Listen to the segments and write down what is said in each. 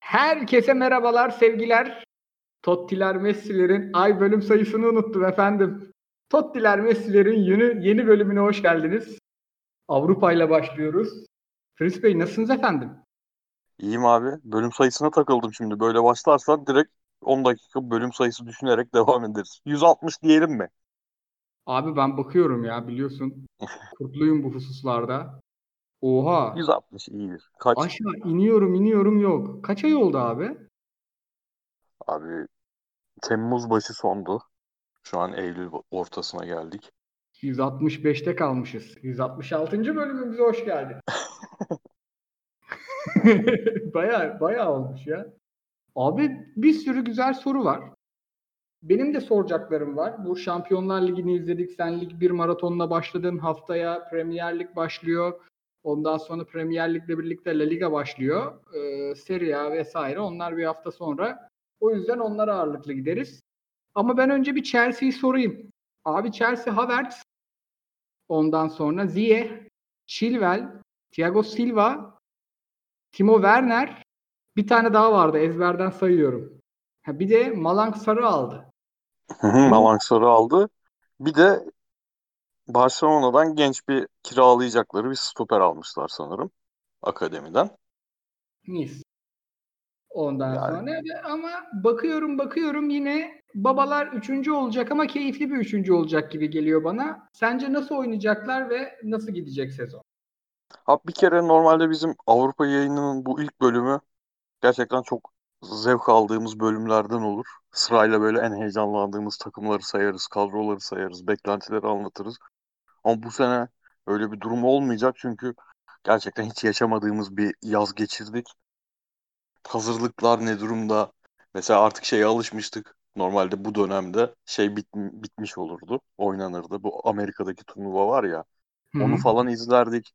Herkese merhabalar, sevgiler. Tottiler Messi'lerin ay bölüm sayısını unuttum efendim. Tottiler Messi'lerin yeni, yeni bölümüne hoş geldiniz. Avrupa ile başlıyoruz. Fris Bey nasılsınız efendim? İyiyim abi. Bölüm sayısına takıldım şimdi. Böyle başlarsan direkt 10 dakika bölüm sayısı düşünerek devam ederiz. 160 diyelim mi? Abi ben bakıyorum ya biliyorsun. Kurtluyum bu hususlarda. Oha. 160 iyidir. Kaç? Aşağı iniyorum iniyorum yok. Kaç ay oldu abi? Abi Temmuz başı sondu. Şu an Eylül ortasına geldik. 165'te kalmışız. 166. bölümümüze hoş geldin. baya baya olmuş ya. Abi bir sürü güzel soru var. Benim de soracaklarım var. Bu Şampiyonlar Ligi'ni izledik. Sen lig bir maratonla başladın. Haftaya Premier Lig başlıyor. Ondan sonra Premier Lig'le birlikte La Liga başlıyor. Ee, Serie A vesaire. Onlar bir hafta sonra. O yüzden onlara ağırlıklı gideriz. Ama ben önce bir Chelsea'yi sorayım. Abi Chelsea Havertz, ondan sonra Ziyech, Chilwell, Thiago Silva, Timo Werner, bir tane daha vardı ezberden sayıyorum. Ha, bir de Malang Sarı aldı. Malang Sarı aldı. Bir de Barcelona'dan genç bir kiralayacakları bir stoper almışlar sanırım. Akademiden. Mis. Ondan Yani- sonra ama bakıyorum bakıyorum yine babalar üçüncü olacak ama keyifli bir üçüncü olacak gibi geliyor bana. Sence nasıl oynayacaklar ve nasıl gidecek sezon? Abi bir kere normalde bizim Avrupa yayınının bu ilk bölümü gerçekten çok zevk aldığımız bölümlerden olur. Sırayla böyle en heyecanlandığımız takımları sayarız, kadroları sayarız, beklentileri anlatırız. Ama bu sene öyle bir durum olmayacak çünkü gerçekten hiç yaşamadığımız bir yaz geçirdik. Hazırlıklar ne durumda? Mesela artık şeye alışmıştık. Normalde bu dönemde şey bit- bitmiş olurdu, oynanırdı. Bu Amerika'daki turnuva var ya, Hı onu falan izlerdik.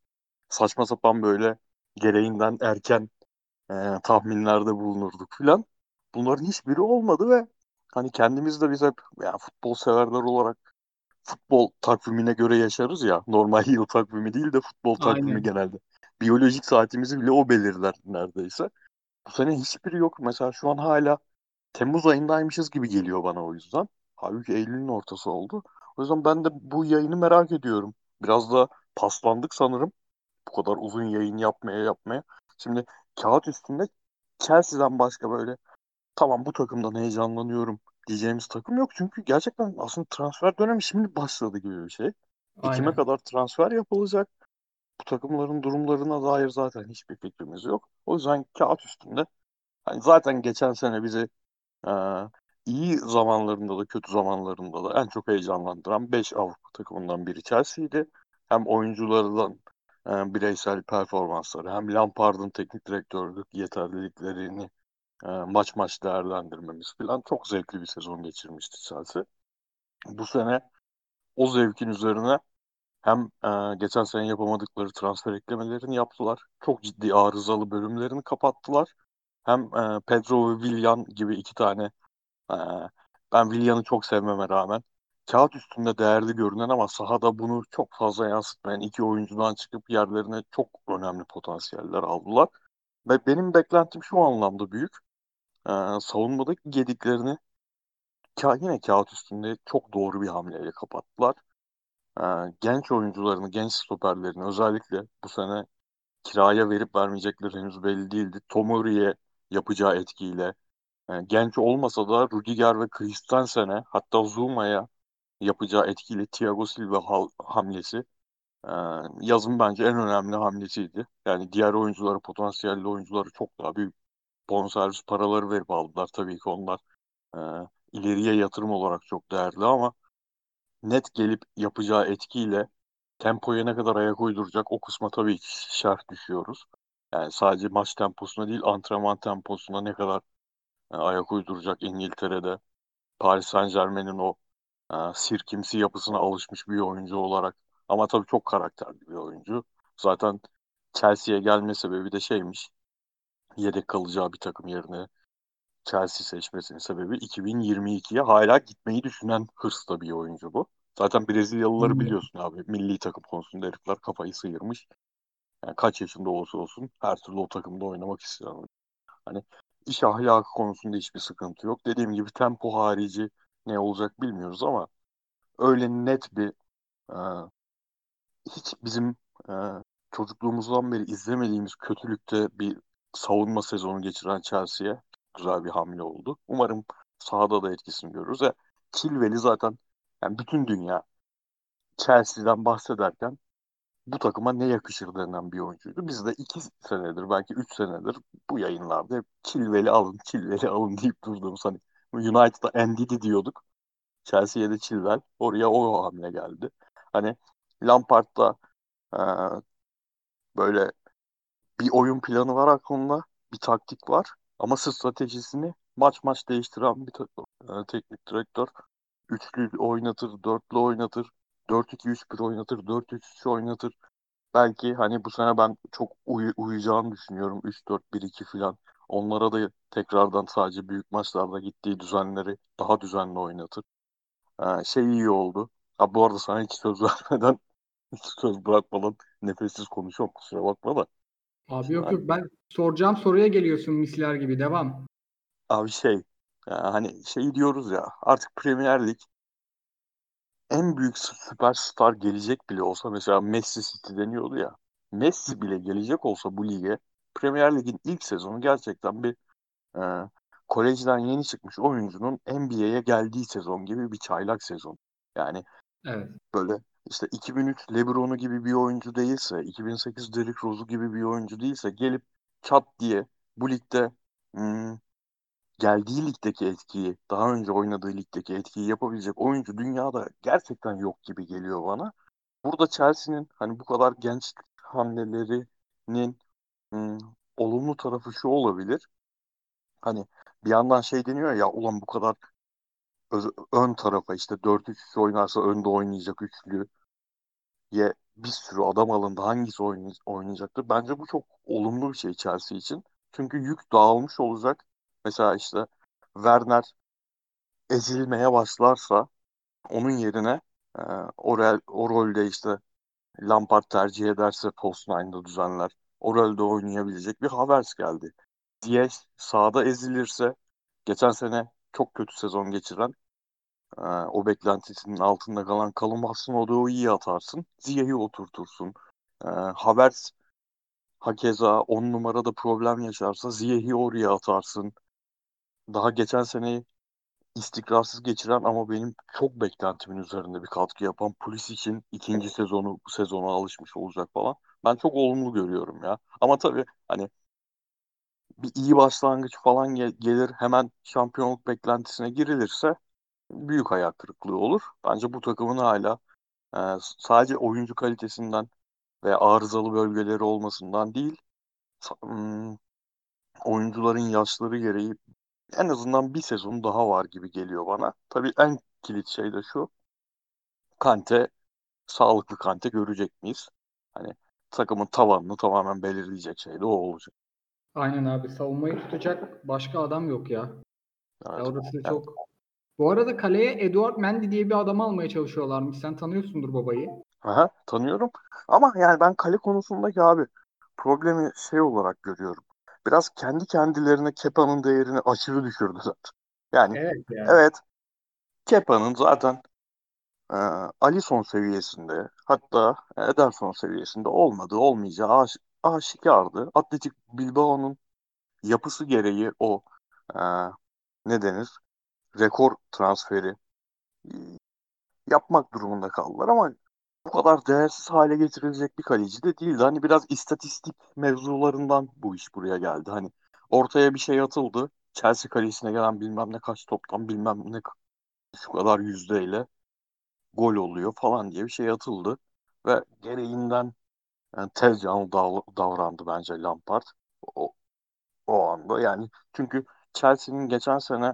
Saçma sapan böyle gereğinden erken e, tahminlerde bulunurduk filan. Bunların hiçbiri olmadı ve hani kendimiz de biz hep yani futbol severler olarak futbol takvimine göre yaşarız ya. Normal yıl takvimi değil de futbol takvimi Aynen. genelde. Biyolojik saatimizi bile o belirler neredeyse. Bu sene hiçbiri yok. Mesela şu an hala Temmuz ayındaymışız gibi geliyor bana o yüzden. Halbuki Eylül'ün ortası oldu. O yüzden ben de bu yayını merak ediyorum. Biraz da paslandık sanırım. Bu kadar uzun yayın yapmaya yapmaya. Şimdi kağıt üstünde Chelsea'den başka böyle tamam bu takımdan heyecanlanıyorum diyeceğimiz takım yok. Çünkü gerçekten aslında transfer dönemi şimdi başladı gibi bir şey. Ekim'e Aynen. kadar transfer yapılacak. Bu takımların durumlarına dair zaten hiçbir fikrimiz yok. O yüzden kağıt üstünde hani zaten geçen sene bizi e, iyi zamanlarında da kötü zamanlarında da en çok heyecanlandıran 5 Avrupa takımından biri Chelsea'ydi. Hem oyunculardan e, bireysel performansları hem Lampard'ın teknik direktörlük yeterliliklerini maç maç değerlendirmemiz falan çok zevkli bir sezon geçirmişti Chelsea. Bu sene o zevkin üzerine hem e, geçen sene yapamadıkları transfer eklemelerini yaptılar. Çok ciddi arızalı bölümlerini kapattılar. Hem e, Pedro ve Willian gibi iki tane e, ben Willian'ı çok sevmeme rağmen kağıt üstünde değerli görünen ama sahada bunu çok fazla yansıtmayan iki oyuncudan çıkıp yerlerine çok önemli potansiyeller aldılar. Ve benim beklentim şu anlamda büyük. E, savunmadaki gediklerini ka yine kağıt üstünde çok doğru bir hamleyle kapattılar. Ee, genç oyuncularını, genç stoperlerini özellikle bu sene kiraya verip vermeyecekleri henüz belli değildi. Tomori'ye yapacağı etkiyle e, genç olmasa da Rudiger ve Christensen'e hatta Zouma'ya yapacağı etkiyle Thiago Silva hamlesi e, yazın bence en önemli hamlesiydi. Yani diğer oyuncuları, potansiyelli oyuncuları çok daha büyük bonservis paraları verip aldılar. Tabii ki onlar e, ileriye yatırım olarak çok değerli ama net gelip yapacağı etkiyle tempoya ne kadar ayak uyduracak o kısma tabii ki şerh düşüyoruz. Yani sadece maç temposuna değil antrenman temposuna ne kadar e, ayak uyduracak İngiltere'de Paris Saint-Germain'in o e, sirkimsi yapısına alışmış bir oyuncu olarak. Ama tabii çok karakterli bir oyuncu. Zaten Chelsea'ye gelme sebebi de şeymiş. Yedek kalacağı bir takım yerine Chelsea seçmesinin sebebi 2022'ye hala gitmeyi düşünen hırsla bir oyuncu bu. Zaten Brezilyalıları Hmm. biliyorsun abi. Milli takım konusunda herifler kafayı sıyırmış. Yani kaç yaşında olursa olsun her türlü o takımda oynamak istiyorum. Hani iş ahlakı konusunda hiçbir sıkıntı yok. Dediğim gibi tempo harici ne olacak bilmiyoruz ama öyle net bir e, hiç bizim e, çocukluğumuzdan beri izlemediğimiz kötülükte bir savunma sezonu geçiren Chelsea'ye güzel bir hamle oldu. Umarım sahada da etkisini görürüz. E, Chilwell'i zaten yani bütün dünya Chelsea'den bahsederken bu takıma ne yakışır denen bir oyuncuydu. Biz de iki senedir belki üç senedir bu yayınlarda hep Chilwell'i alın, Chilwell'i alın deyip durduğumuz hani United'da Ndidi diyorduk. Chelsea'ye de Chilwell. Oraya o hamle geldi. Hani Lampard'da e, böyle bir oyun planı var aklında. Bir taktik var. Ama stratejisini maç maç değiştiren bir e, teknik direktör. Üçlü oynatır, dörtlü oynatır. 4-2-3-1 oynatır, 4-3-3 oynatır. Belki hani bu sene ben çok uy- uyacağını düşünüyorum. 3-4-1-2 falan. Onlara da tekrardan sadece büyük maçlarda gittiği düzenleri daha düzenli oynatır. Ee, şey iyi oldu. Ha, bu arada sana hiç söz vermeden, hiç söz bırakmadan nefessiz konuşuyorum. Kusura bakma da. Abi yok yok ben soracağım soruya geliyorsun misler gibi devam. Abi şey, ya hani şey diyoruz ya artık Premier Lig en büyük süperstar gelecek bile olsa mesela Messi City deniyordu ya. Messi bile gelecek olsa bu lige Premier Lig'in ilk sezonu gerçekten bir e, kolejden yeni çıkmış oyuncunun NBA'ye geldiği sezon gibi bir çaylak sezon. Yani Evet. böyle işte 2003 LeBron'u gibi bir oyuncu değilse, 2008 Derrick Rose'u gibi bir oyuncu değilse gelip çat diye bu ligde hmm, geldiği ligdeki etkiyi, daha önce oynadığı ligdeki etkiyi yapabilecek oyuncu dünyada gerçekten yok gibi geliyor bana. Burada Chelsea'nin hani bu kadar genç hamlelerinin hmm, olumlu tarafı şu olabilir. Hani bir yandan şey deniyor ya ulan bu kadar ön tarafa işte 4-3-3 oynarsa önde oynayacak üçlü ye bir sürü adam alındı. Hangisi oynay oynayacaktır? Bence bu çok olumlu bir şey Chelsea için. Çünkü yük dağılmış olacak. Mesela işte Werner ezilmeye başlarsa onun yerine e, o, rol, o rolde işte Lampard tercih ederse post nine'da düzenler. O rolde oynayabilecek bir Havertz geldi. Ziyech sağda ezilirse geçen sene çok kötü sezon geçiren e, o beklentisinin altında kalan Callum Hudson-Odoi'yi iyi atarsın. Ziyech'i oturtursun. E, Havertz hakeza 10 numarada problem yaşarsa Ziyech'i oraya atarsın. Daha geçen seneyi istikrarsız geçiren ama benim çok beklentimin üzerinde bir katkı yapan Pulisic'in ikinci sezonu sezona alışmış olacak falan. Ben çok olumlu görüyorum ya. Ama tabii hani bir iyi başlangıç falan gel- gelir hemen şampiyonluk beklentisine girilirse büyük hayal kırıklığı olur. Bence bu takımın hala e, sadece oyuncu kalitesinden ve arızalı bölgeleri olmasından değil oyuncuların yaşları gereği en azından bir sezon daha var gibi geliyor bana. Tabii en kilit şey de şu. Kante, sağlıklı Kante görecek miyiz? Hani takımın tavanını tamamen belirleyecek şey de o olacak. Aynen abi savunmayı tutacak başka adam yok ya. Evet. Ya orası Evet. çok. Bu arada kaleye Eduard Mendy diye bir adam almaya çalışıyorlarmış. Sen tanıyorsundur babayı. Aha, tanıyorum. Ama yani ben kale konusundaki abi problemi şey olarak görüyorum. Biraz kendi kendilerine Kepa'nın değerini aşırı düşürdüler. Yani Evet yani. evet Kepa'nın zaten e, Alisson seviyesinde hatta Ederson seviyesinde olmadığı olmayacağı aş aşikardı. Atletik Bilbao'nun yapısı gereği o e, ne denir rekor transferi e, yapmak durumunda kaldılar ama bu kadar değersiz hale getirilecek bir kaleci de değildi. Hani biraz istatistik mevzularından bu iş buraya geldi. Hani ortaya bir şey atıldı. Chelsea kalesine gelen bilmem ne kaç toptan bilmem ne şu kadar yüzdeyle gol oluyor falan diye bir şey atıldı. Ve gereğinden yani tez canlı dav- davrandı bence Lampard o, o anda. Yani çünkü Chelsea'nin geçen sene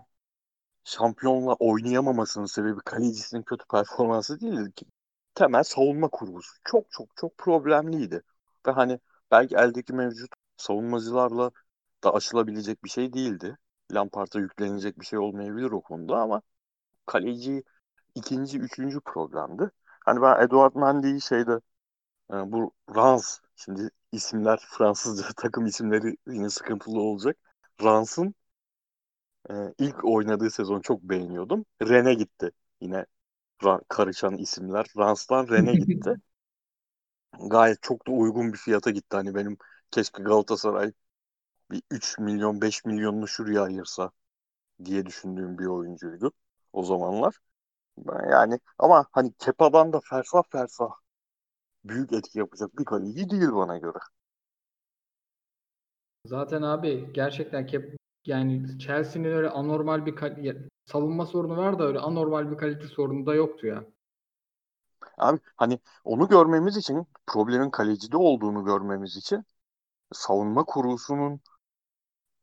şampiyonla oynayamamasının sebebi kalecisinin kötü performansı değildi ki. Temel savunma kurgusu. Çok çok çok problemliydi. Ve hani belki eldeki mevcut savunmacılarla da aşılabilecek bir şey değildi. Lampard'a yüklenecek bir şey olmayabilir o konuda ama kaleci ikinci, üçüncü problemdi. Hani ben Eduard Mendy'yi şeyde e, bu Rans şimdi isimler Fransızca takım isimleri yine sıkıntılı olacak. Rans'ın e, ilk oynadığı sezon çok beğeniyordum. Rene gitti. Yine ra- karışan isimler. Rans'tan Rene gitti. Gayet çok da uygun bir fiyata gitti. Hani benim keşke Galatasaray bir 3 milyon 5 milyonunu şuraya ayırsa diye düşündüğüm bir oyuncuydu o zamanlar. Yani ama hani Kepa'dan da fersah fersah büyük etki yapacak bir kaleci değil bana göre. Zaten abi gerçekten Kep yani Chelsea'nin öyle anormal bir savunma sorunu var da öyle anormal bir kalite sorunu da yoktu ya. Abi hani onu görmemiz için problemin kalecide olduğunu görmemiz için savunma kurusunun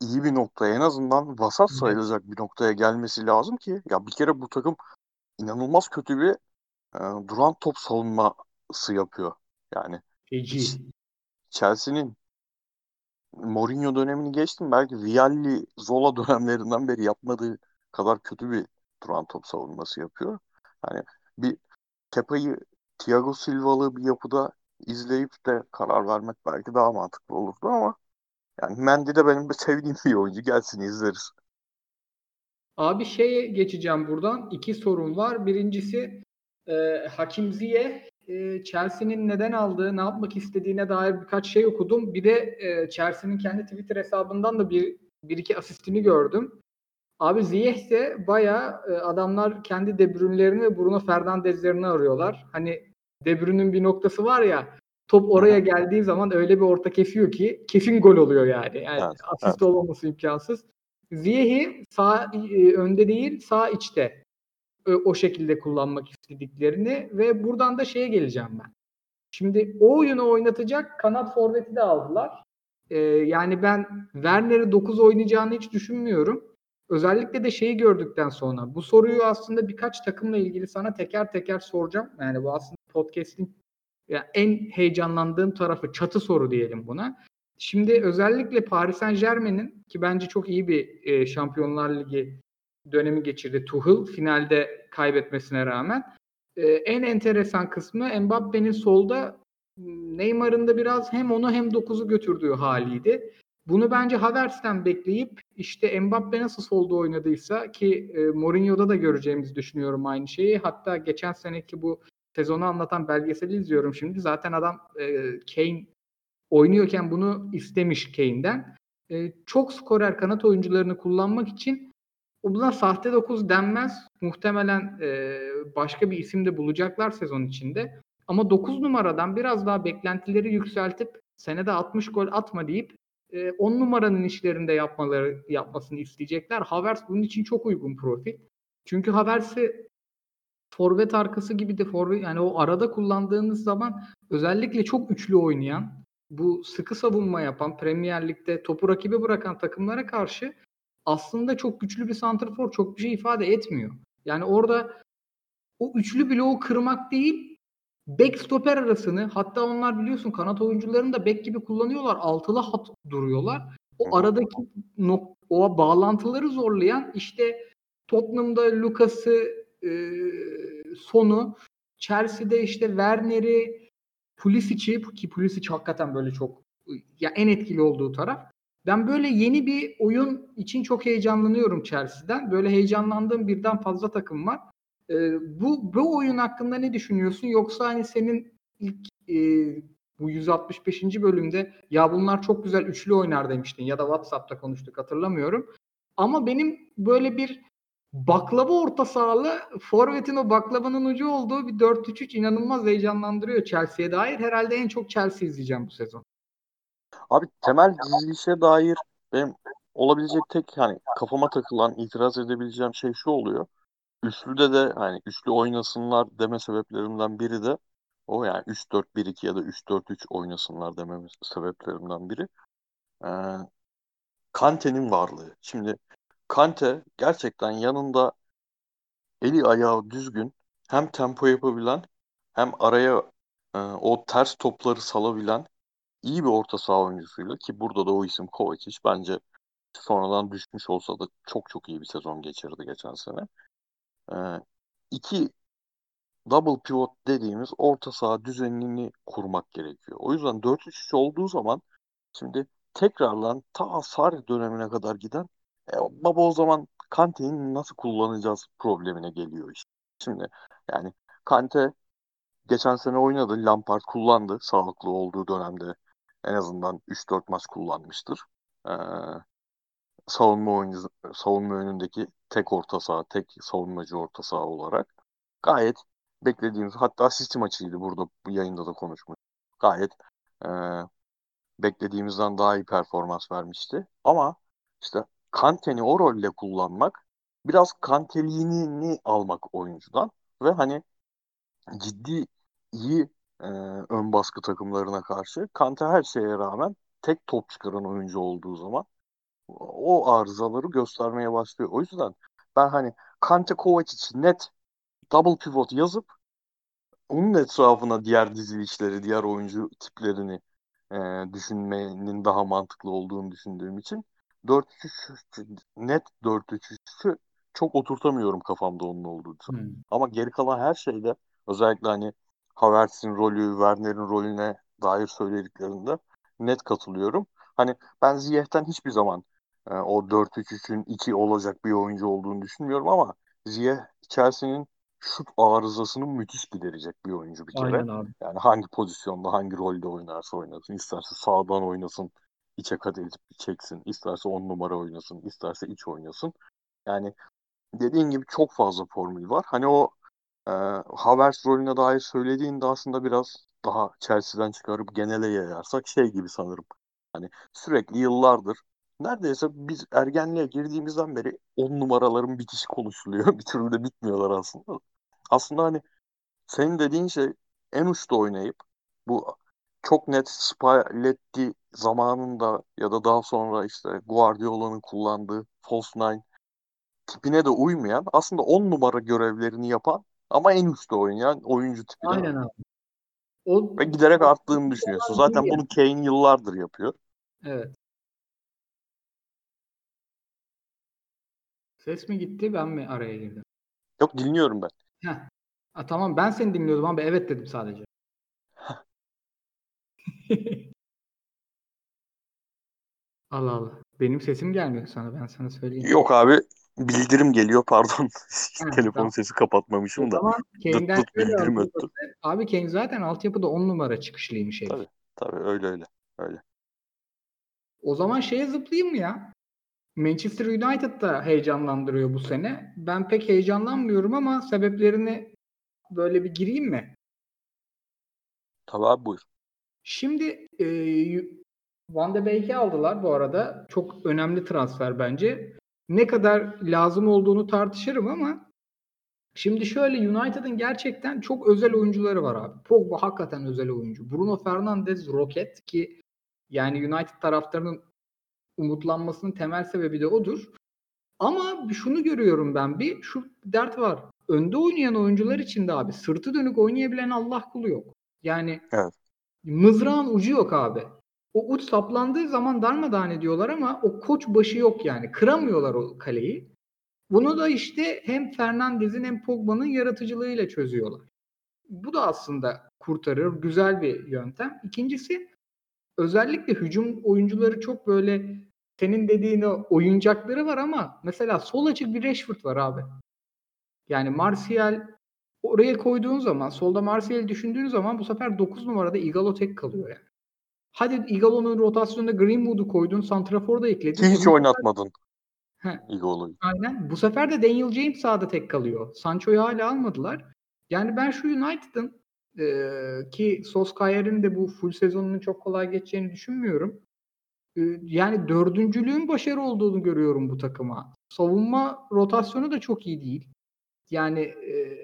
iyi bir noktaya en azından vasat sayılacak bir noktaya gelmesi lazım ki ya bir kere bu takım inanılmaz kötü bir e, duran top savunması yapıyor. Yani Feci. Chelsea'nin Mourinho dönemini geçtim. Belki Vialli, Zola dönemlerinden beri yapmadığı kadar kötü bir duran top savunması yapıyor. Yani bir Kepa'yı Thiago Silva'lı bir yapıda izleyip de karar vermek belki daha mantıklı olurdu ama yani Mendy de benim sevdiğim bir oyuncu. Gelsin izleriz. Abi şeye geçeceğim buradan. İki sorun var. Birincisi e, Hakim Ziyech e, Chelsea'nin neden aldığı, ne yapmak istediğine dair birkaç şey okudum. Bir de e, Chelsea'nin kendi Twitter hesabından da bir, bir iki asistini gördüm. Abi Ziyech de bayağı e, adamlar kendi De Bruyne'lerini ve Bruno Fernandes'lerini arıyorlar. Hani De Bruyne'nin bir noktası var ya top oraya geldiği zaman öyle bir orta kesiyor ki kesin gol oluyor yani. Yani Evet, asist evet. olmaması imkansız. Ziyech'i sağ e, önde değil sağ içte o şekilde kullanmak istediklerini ve buradan da şeye geleceğim ben. Şimdi o oyunu oynatacak kanat forveti de aldılar. E, yani ben Werner'i 9 oynayacağını hiç düşünmüyorum. Özellikle de şeyi gördükten sonra bu soruyu aslında birkaç takımla ilgili sana teker teker soracağım. Yani bu aslında podcast'in ya en heyecanlandığım tarafı çatı soru diyelim buna. Şimdi özellikle Paris Saint Germain'in ki bence çok iyi bir e, Şampiyonlar Ligi dönemi geçirdi Tuchel finalde kaybetmesine rağmen. E, en enteresan kısmı Mbappe'nin solda Neymar'ın da biraz hem onu hem 9'u götürdüğü haliydi. Bunu bence Havertz'ten bekleyip işte Mbappe nasıl solda oynadıysa ki e, Mourinho'da da göreceğimizi düşünüyorum aynı şeyi. Hatta geçen seneki bu sezonu anlatan belgeseli izliyorum şimdi. Zaten adam e, Kane oynuyorken bunu istemiş Kane'den. E, çok skorer kanat oyuncularını kullanmak için buna sahte 9 denmez. Muhtemelen e, başka bir isim de bulacaklar sezon içinde. Ama 9 numaradan biraz daha beklentileri yükseltip senede 60 gol atma deyip 10 numaranın işlerinde yapmaları yapmasını isteyecekler. Havertz bunun için çok uygun profil. Çünkü Havertz'i forvet arkası gibi de forvet yani o arada kullandığınız zaman özellikle çok üçlü oynayan, bu sıkı savunma yapan, Premier Lig'de topu rakibe bırakan takımlara karşı aslında çok güçlü bir santrfor çok bir şey ifade etmiyor. Yani orada o üçlü bloğu kırmak değil, bek stoper arasını hatta onlar biliyorsun kanat oyuncularını da bek gibi kullanıyorlar. Altılı hat duruyorlar. O aradaki nok- o bağlantıları zorlayan işte Tottenham'da Lucas'ı e, sonu Chelsea'de işte Werner'i Pulisic'i ki Pulisic hakikaten böyle çok ya en etkili olduğu taraf. Ben böyle yeni bir oyun için çok heyecanlanıyorum Chelsea'den. Böyle heyecanlandığım birden fazla takım var. Ee, bu bu oyun hakkında ne düşünüyorsun? Yoksa hani senin ilk e, bu 165. bölümde ya bunlar çok güzel üçlü oynar demiştin ya da WhatsApp'ta konuştuk hatırlamıyorum. Ama benim böyle bir baklava orta sahalı forvetin o baklavanın ucu olduğu bir 4-3-3 inanılmaz heyecanlandırıyor Chelsea'ye dair. Herhalde en çok Chelsea izleyeceğim bu sezon. Abi temel dizilişe dair benim olabilecek tek hani kafama takılan itiraz edebileceğim şey şu oluyor. Üçlüde de hani üçlü oynasınlar deme sebeplerimden biri de o yani 3-4-1-2 ya da 3-4-3 oynasınlar deme sebeplerimden biri. Ee, Kante'nin varlığı. Şimdi Kante gerçekten yanında eli ayağı düzgün hem tempo yapabilen hem araya e, o ters topları salabilen iyi bir orta saha oyuncusuyla ki burada da o isim Kovacic bence sonradan düşmüş olsa da çok çok iyi bir sezon geçirdi geçen sene. Ee, iki double pivot dediğimiz orta saha düzenini kurmak gerekiyor. O yüzden 4-3-3 olduğu zaman şimdi tekrardan ta Sarri dönemine kadar giden e, baba o zaman Kante'yi nasıl kullanacağız problemine geliyor iş. Şimdi yani Kante geçen sene oynadı. Lampard kullandı. Sağlıklı olduğu dönemde en azından 3-4 maç kullanmıştır. Ee, savunma oyuncu, savunma önündeki tek orta saha, tek savunmacı orta saha olarak gayet beklediğimiz hatta City maçıydı burada bu yayında da konuşmuş. Gayet e, beklediğimizden daha iyi performans vermişti. Ama işte Kante'ni o rolle kullanmak biraz kanteliğini almak oyuncudan ve hani ciddi iyi e, ön baskı takımlarına karşı Kante her şeye rağmen tek top çıkaran oyuncu olduğu zaman o arızaları göstermeye başlıyor. O yüzden ben hani Kante Kovacic net double pivot yazıp onun etrafına diğer dizilişleri, diğer oyuncu tiplerini e, düşünmenin daha mantıklı olduğunu düşündüğüm için 4-3 net 4-3-3'ü çok oturtamıyorum kafamda onun olduğu için. Hmm. Ama geri kalan her şeyde özellikle hani Havertz'in rolü, Werner'in rolüne dair söylediklerinde net katılıyorum. Hani ben Ziyeh'ten hiçbir zaman e, o 4-3-3'ün 2 olacak bir oyuncu olduğunu düşünmüyorum ama Ziyeh Chelsea'nin şut arızasını müthiş giderecek bir oyuncu bir kere. Aynen abi. Yani hangi pozisyonda, hangi rolde oynarsa oynasın. İsterse sağdan oynasın, içe kat edip çeksin. İsterse on numara oynasın, isterse iç oynasın. Yani dediğin gibi çok fazla formül var. Hani o e, Havertz rolüne dair söylediğinde aslında biraz daha Chelsea'den çıkarıp genele yayarsak şey gibi sanırım. Hani sürekli yıllardır neredeyse biz ergenliğe girdiğimizden beri on numaraların bitişi konuşuluyor. bir türlü de bitmiyorlar aslında. Aslında hani senin dediğin şey en uçta oynayıp bu çok net Spalletti zamanında ya da daha sonra işte Guardiola'nın kullandığı false nine tipine de uymayan aslında on numara görevlerini yapan ama en üstte oynayan oyuncu tipi. Aynen abi. O, Ve giderek arttığını düşünüyorsun. Zaten bunu Kane yıllardır yapıyor. Evet. Ses mi gitti ben mi araya girdim? Yok dinliyorum ben. Heh. Ha, tamam ben seni dinliyordum abi evet dedim sadece. Allah Allah. Benim sesim gelmiyor sana ben sana söyleyeyim. Yok abi bildirim geliyor pardon. Ha, Telefon tamam. sesi kapatmamışım da. Tamam. Kane'den dıt dıt bildirim öttü. Abi Kane zaten altyapıda 10 numara çıkışlıymış herif. Tabii tabii öyle öyle. öyle. O zaman şeye zıplayayım mı ya? Manchester United da heyecanlandırıyor bu sene. Ben pek heyecanlanmıyorum ama sebeplerini böyle bir gireyim mi? Tabii abi buyur. Şimdi e, Van de Beek'i aldılar bu arada. Çok önemli transfer bence. Ne kadar lazım olduğunu tartışırım ama şimdi şöyle United'ın gerçekten çok özel oyuncuları var abi. Pogba hakikaten özel oyuncu. Bruno Fernandes roket ki yani United taraftarının umutlanmasının temel sebebi de odur. Ama şunu görüyorum ben bir şu dert var. Önde oynayan oyuncular için de abi sırtı dönük oynayabilen Allah kulu yok. Yani evet. mızrağın ucu yok abi. O uç saplandığı zaman darmadağın ediyorlar ama o koç başı yok yani. Kıramıyorlar o kaleyi. Bunu da işte hem Fernandez'in hem Pogba'nın yaratıcılığıyla çözüyorlar. Bu da aslında kurtarır. Güzel bir yöntem. İkincisi özellikle hücum oyuncuları çok böyle senin dediğin oyuncakları var ama mesela sol açık bir Rashford var abi. Yani Martial oraya koyduğun zaman solda Martial'i düşündüğün zaman bu sefer 9 numarada Igalo tek kalıyor yani. Hadi Igalo'nun rotasyonunda Greenwood'u koydun, Santrafor'u da ekledin. Hiç oynatmadın. Igalo'yu. Aynen. Bu sefer de Daniel James sağda tek kalıyor. Sancho'yu hala almadılar. Yani ben şu United'ın e, ki Solskjaer'in de bu full sezonunun çok kolay geçeceğini düşünmüyorum. E, yani dördüncülüğün başarı olduğunu görüyorum bu takıma. Savunma rotasyonu da çok iyi değil. Yani e,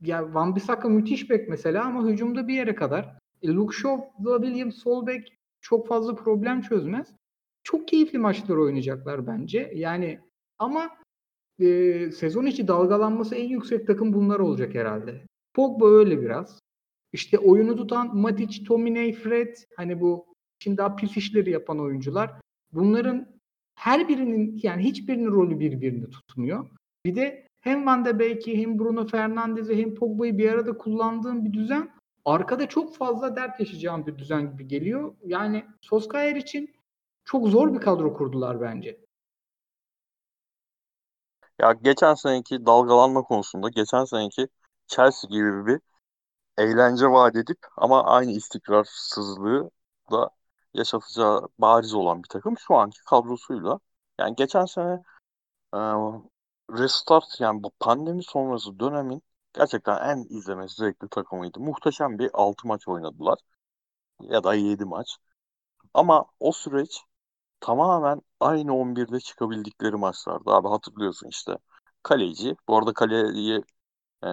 ya Van Bissaka müthiş bek mesela ama hücumda bir yere kadar. E, Luke Shaw'la William Solbeck çok fazla problem çözmez. Çok keyifli maçlar oynayacaklar bence. Yani ama e, sezon içi dalgalanması en yüksek takım bunlar olacak herhalde. Pogba öyle biraz. İşte oyunu tutan Matic, Tomine, Fred hani bu şimdi daha pis işleri yapan oyuncular. Bunların her birinin yani hiçbirinin rolü birbirini tutmuyor. Bir de hem Van de Beek'i hem Bruno Fernandes'i hem Pogba'yı bir arada kullandığın bir düzen arkada çok fazla dert yaşayacağım bir düzen gibi geliyor. Yani Solskjaer için çok zor bir kadro kurdular bence. Ya geçen seneki dalgalanma konusunda geçen seneki Chelsea gibi bir eğlence vaat edip ama aynı istikrarsızlığı da yaşatacağı bariz olan bir takım şu anki kadrosuyla. Yani geçen sene restart yani bu pandemi sonrası dönemin gerçekten en izlemesi zevkli takımıydı. Muhteşem bir 6 maç oynadılar. Ya da 7 maç. Ama o süreç tamamen aynı 11'de çıkabildikleri maçlardı. Abi hatırlıyorsun işte. Kaleci. Bu arada kaleciyi e,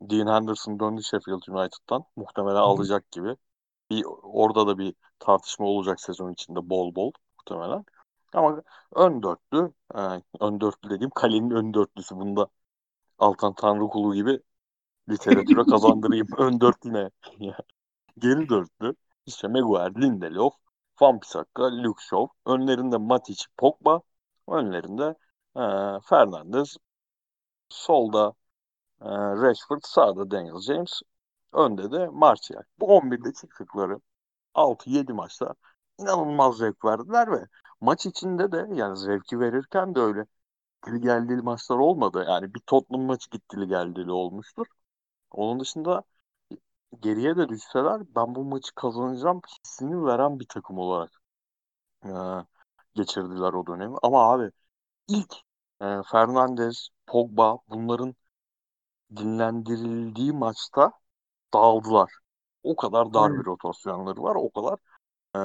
Dean Henderson döndü Sheffield United'dan. Muhtemelen alacak gibi. Bir, orada da bir tartışma olacak sezon içinde bol bol muhtemelen. Ama ön dörtlü, e, ön dörtlü dediğim kalenin ön dörtlüsü. Bunda Altan Tanrıkulu gibi literatüre kazandırayım. ön dörtlü ne? Geri dörtlü. İşte Maguire, Lindelof, Van Bissaka, Luke Shaw. Önlerinde Matic, Pogba. Önlerinde e, Fernandes. Solda e, Rashford, sağda Daniel James. Önde de Martial. Bu 11'de çıktıkları 6-7 maçta inanılmaz zevk verdiler ve maç içinde de yani zevki verirken de öyle gitgili geldili maçlar olmadı. Yani bir Tottenham maçı gittili geldili olmuştur. Onun dışında geriye de düşseler ben bu maçı kazanacağım hissini veren bir takım olarak e, geçirdiler o dönemi. Ama abi ilk e, Fernandez, Pogba bunların dinlendirildiği maçta dağıldılar. O kadar dar bir rotasyonları var. O kadar e,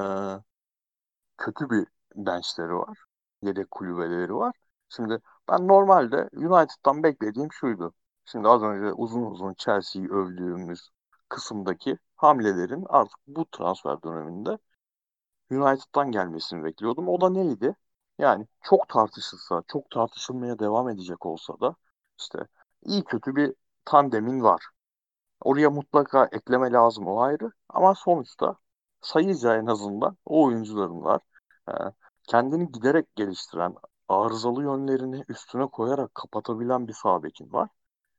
kötü bir benchleri var. Yedek kulübeleri var. Şimdi ben normalde United'dan beklediğim şuydu. Şimdi az önce uzun uzun Chelsea'yi övdüğümüz kısımdaki hamlelerin artık bu transfer döneminde United'dan gelmesini bekliyordum. O da neydi? Yani çok tartışılsa, çok tartışılmaya devam edecek olsa da işte iyi kötü bir tandemin var. Oraya mutlaka ekleme lazım o ayrı. Ama sonuçta sayıca en azından o oyuncuların var. Ee, kendini giderek geliştiren, arızalı yönlerini üstüne koyarak kapatabilen bir sağ bekin var.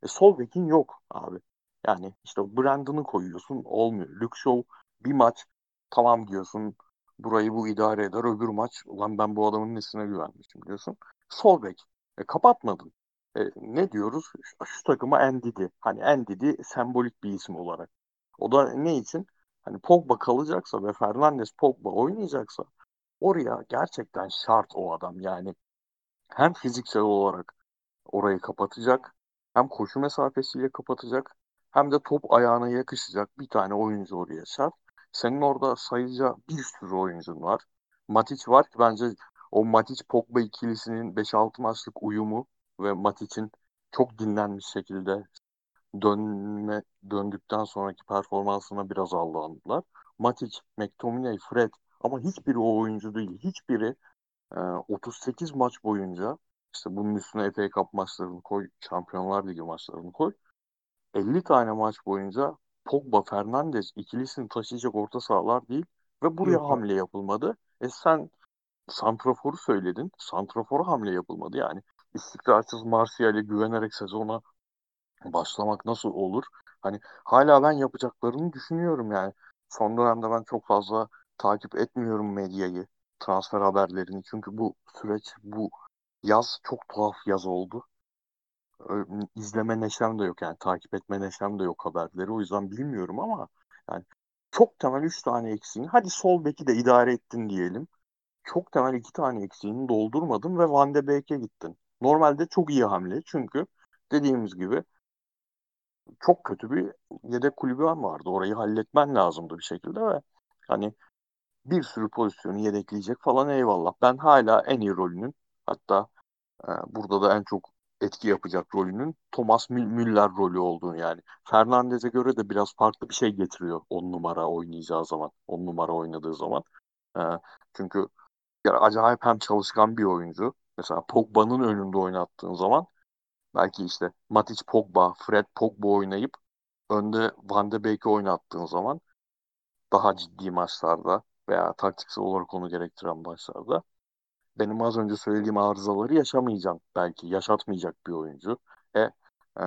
E, sol bekin yok abi. Yani işte Brandon'ı koyuyorsun olmuyor. Luke Shaw bir maç tamam diyorsun burayı bu idare eder öbür maç ulan ben bu adamın nesine güvenmişim diyorsun. Sol bek e, kapatmadın. E, ne diyoruz? Şu, şu takıma Ndidi. Hani Ndidi sembolik bir isim olarak. O da ne için? Hani Pogba kalacaksa ve Fernandes Pogba oynayacaksa oraya gerçekten şart o adam. Yani hem fiziksel olarak orayı kapatacak hem koşu mesafesiyle kapatacak hem de top ayağına yakışacak bir tane oyuncu oraya şart. Senin orada sayıca bir sürü oyuncun var. Matic var ki bence o Matic-Pogba ikilisinin 5-6 maçlık uyumu ve Matic'in çok dinlenmiş şekilde dönme döndükten sonraki performansına biraz aldandılar. Matic, McTominay, Fred ama hiçbiri o oyuncu değil. Hiçbiri e, 38 maç boyunca işte bunun üstüne FA Cup maçlarını koy, Şampiyonlar Ligi maçlarını koy. 50 tane maç boyunca Pogba, Fernandes ikilisini taşıyacak orta sahalar değil ve buraya Yok. hamle yapılmadı. E sen Santrafor'u söyledin. Santrafor'a hamle yapılmadı. Yani istikrarsız Martial'e güvenerek sezona başlamak nasıl olur? Hani hala ben yapacaklarını düşünüyorum yani. Son dönemde ben çok fazla takip etmiyorum medyayı, transfer haberlerini. Çünkü bu süreç, bu yaz çok tuhaf yaz oldu. İzleme neşem de yok yani takip etme neşem de yok haberleri. O yüzden bilmiyorum ama yani çok temel 3 tane eksiğin. Hadi sol beki de idare ettin diyelim. Çok temel 2 tane eksiğini doldurmadın ve Van de Beek'e gittin. Normalde çok iyi hamle çünkü dediğimiz gibi çok kötü bir yedek kulübü vardı. Orayı halletmen lazımdı bir şekilde ve hani bir sürü pozisyonu yedekleyecek falan eyvallah. Ben hala en iyi rolünün hatta e, burada da en çok etki yapacak rolünün Thomas Müller rolü olduğunu yani. Fernandez'e göre de biraz farklı bir şey getiriyor on numara oynayacağı zaman. On numara oynadığı zaman. E, çünkü yani acayip hem çalışkan bir oyuncu. Mesela Pogba'nın önünde oynattığın zaman belki işte Matic Pogba, Fred Pogba oynayıp önde Van de Beek'i oynattığın zaman daha ciddi maçlarda veya taktiksel olarak onu gerektiren maçlarda benim az önce söylediğim arızaları yaşamayacak belki yaşatmayacak bir oyuncu. E, e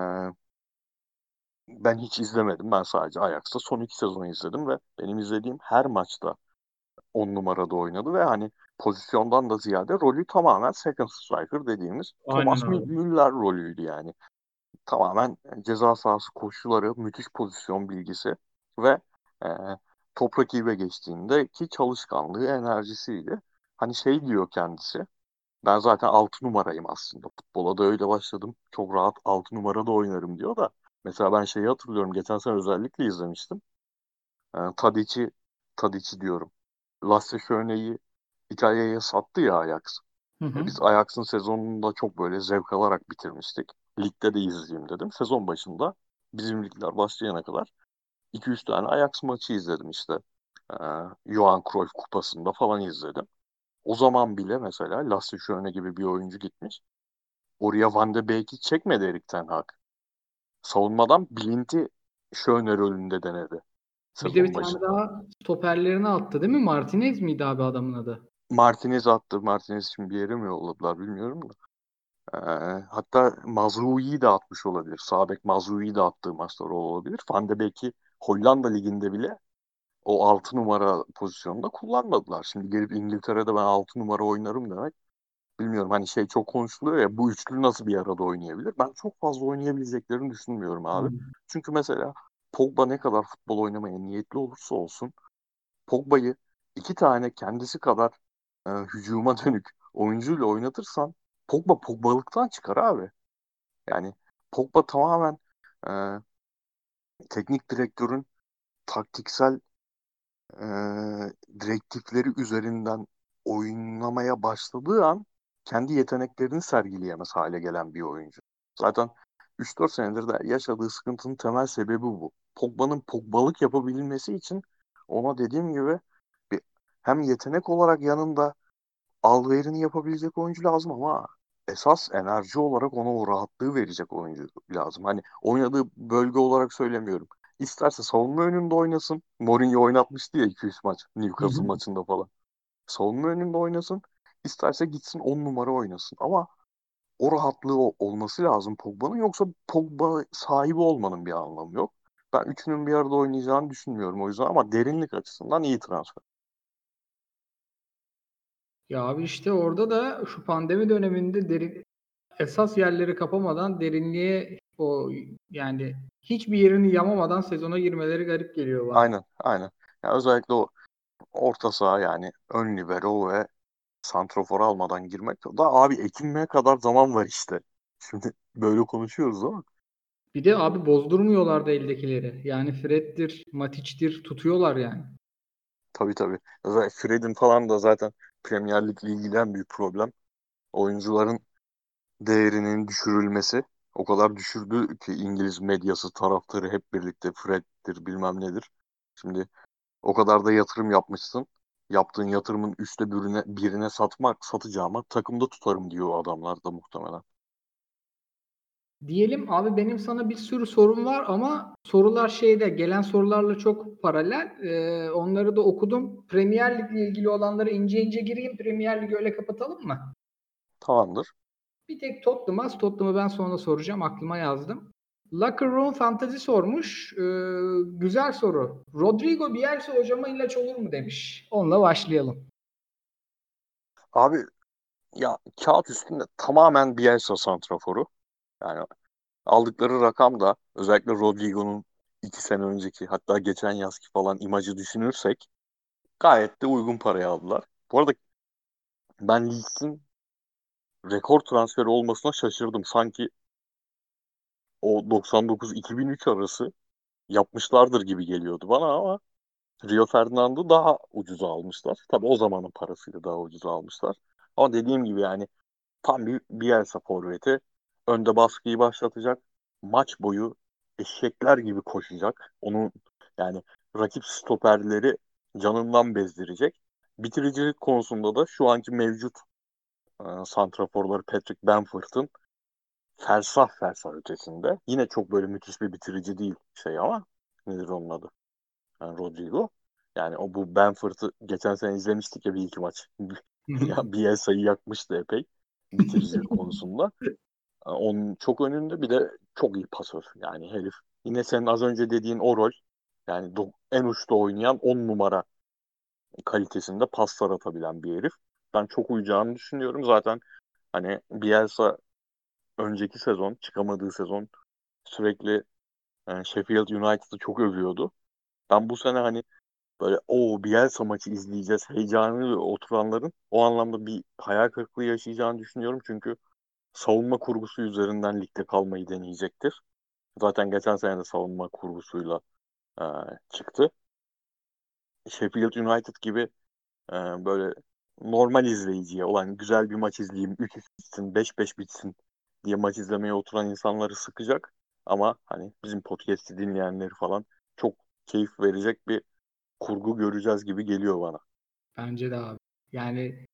ben hiç izlemedim. Ben sadece Ajax'ta son iki sezonu izledim ve benim izlediğim her maçta on numarada oynadı ve hani pozisyondan da ziyade rolü tamamen second striker dediğimiz Aynen Thomas öyle. Müller rolüydü yani. Tamamen ceza sahası koşuları, müthiş pozisyon bilgisi ve e, top rakibe geçtiğindeki çalışkanlığı, enerjisiydi. Hani şey diyor kendisi, ben zaten 6 numarayım aslında. Futbola da öyle başladım. Çok rahat 6 numarada oynarım diyor da. Mesela ben şeyi hatırlıyorum. Geçen sene özellikle izlemiştim. E, Tadic'i, Tadic'i diyorum. Lasse Schöne'yi İtalya'ya sattı ya Ajax. Hı hı. Biz Ajax'ın sezonunda çok böyle zevk alarak bitirmiştik. Ligde de izleyeyim dedim. Sezon başında bizim ligler başlayana kadar 2-3 tane Ajax maçı izledim işte. Ee, Johan Cruyff kupasında falan izledim. O zaman bile mesela Lasse Schöne gibi bir oyuncu gitmiş. Oraya Van de Beek'i çekmedi Erik Ten Hag. Savunmadan Blind'i Schöne rolünde denedi. Bir de bir tane daha stoperlerini attı değil mi? Martinez miydi abi adamın adı? Martinez attı. Martinez şimdi bir yere mi yolladılar bilmiyorum da. Ee, hatta Mazrui'yi de atmış olabilir. Sabek Mazrui'yi de attığı maçlar olabilir. Van de Beek'i Hollanda Ligi'nde bile o 6 numara pozisyonunda kullanmadılar. Şimdi gelip İngiltere'de ben 6 numara oynarım demek. Bilmiyorum hani şey çok konuşuluyor ya bu üçlü nasıl bir arada oynayabilir? Ben çok fazla oynayabileceklerini düşünmüyorum abi. Hmm. Çünkü mesela Pogba ne kadar futbol oynamaya niyetli olursa olsun Pogba'yı iki tane kendisi kadar e, hücuma dönük oyuncuyla oynatırsan Pogba Pogba'lıktan çıkar abi. Yani Pogba tamamen e, teknik direktörün taktiksel e, direktifleri üzerinden oynamaya başladığı an kendi yeteneklerini sergileyemez hale gelen bir oyuncu. Zaten 3-4 senedir de yaşadığı sıkıntının temel sebebi bu. Pogba'nın Pogba'lık yapabilmesi için ona dediğim gibi bir, hem yetenek olarak yanında alverini yapabilecek oyuncu lazım ama esas enerji olarak ona o rahatlığı verecek oyuncu lazım. Hani oynadığı bölge olarak söylemiyorum. İsterse savunma önünde oynasın. Mourinho oynatmıştı ya 200 maç Newcastle Hı-hı. maçında falan. Savunma önünde oynasın. İsterse gitsin 10 numara oynasın. Ama o rahatlığı olması lazım Pogba'nın. Yoksa Pogba sahibi olmanın bir anlamı yok. Ben üçünün bir arada oynayacağını düşünmüyorum o yüzden ama derinlik açısından iyi transfer. Ya abi işte orada da şu pandemi döneminde derin esas yerleri kapamadan derinliğe o yani hiçbir yerini yamamadan sezona girmeleri garip geliyor bana. Aynen, aynen. Yani özellikle o orta saha yani ön libero ve santrofor almadan girmek da abi ekinmeye kadar zaman var işte. Şimdi böyle konuşuyoruz ama. Bir de abi bozdurmuyorlar da eldekileri. Yani Fred'dir, Matic'tir tutuyorlar yani. Tabii tabii. Fred'in falan da zaten Premier Lig'le ilgilen büyük problem. Oyuncuların değerinin düşürülmesi. O kadar düşürdü ki İngiliz medyası taraftarı hep birlikte Fred'dir bilmem nedir. Şimdi o kadar da yatırım yapmışsın. Yaptığın yatırımın üstte birine, birine satmak satacağıma takımda tutarım diyor adamlar da muhtemelen. Diyelim abi benim sana bir sürü sorum var ama sorular şeyde gelen sorularla çok paralel. Ee, onları da okudum. Premier Lig ile ilgili olanları ince ince gireyim. Premier Lig'i öyle kapatalım mı? Tamamdır. Bir tek Tottenham'a, Tottenham'ı ben sonra soracağım. Aklıma yazdım. Locker Room Fantasy sormuş. Ee, güzel soru. Rodrigo Bielsa hocama ilaç olur mu demiş. Onunla başlayalım. Abi ya kağıt üstünde tamamen Bielsa santraforu. Yani aldıkları rakam da özellikle Rodrigo'nun iki sene önceki hatta geçen yazki falan imajı düşünürsek gayet de uygun paraya aldılar. Bu arada ben Leeds'in rekor transferi olmasına şaşırdım. Sanki o 99-2003 arası yapmışlardır gibi geliyordu bana ama Rio Ferdinand'ı daha ucuza almışlar. Tabii o zamanın parasıyla daha ucuza almışlar. Ama dediğim gibi yani tam bir Bielsa forveti. Önde baskıyı başlatacak. Maç boyu eşekler gibi koşacak. Onun yani rakip stoperleri canından bezdirecek. Bitiricilik konusunda da şu anki mevcut e, santraforları Patrick Bamford'ın fersah fersah ötesinde. Yine çok böyle müthiş bir bitirici değil şey ama nedir onun adı? Yani Rodrigo. Yani o bu Bamford'ı geçen sene izlemiştik ya bir iki maç. ya Bielsa'yı yakmıştı epey bitiricilik konusunda. Onun çok önünde bir de çok iyi pasör. Yani herif yine senin az önce dediğin o rol yani en uçta oynayan 10 numara kalitesinde paslar atabilen bir herif. Ben çok uyacağını düşünüyorum. Zaten hani Bielsa önceki sezon, çıkamadığı sezon sürekli yani Sheffield United'ı çok övüyordu. Ben bu sene hani böyle o Bielsa maçı izleyeceğiz heyecanı oturanların o anlamda bir hayal kırıklığı yaşayacağını düşünüyorum. Çünkü savunma kurgusu üzerinden ligde kalmayı deneyecektir. Zaten geçen sene de savunma kurgusuyla e, çıktı. Sheffield United gibi e, böyle normal izleyiciye olan güzel bir maç izleyeyim, 3-3 bitsin, 5-5 bitsin diye maç izlemeye oturan insanları sıkacak. Ama hani bizim podcast'i dinleyenleri falan çok keyif verecek bir kurgu göreceğiz gibi geliyor bana. Bence de abi. Yani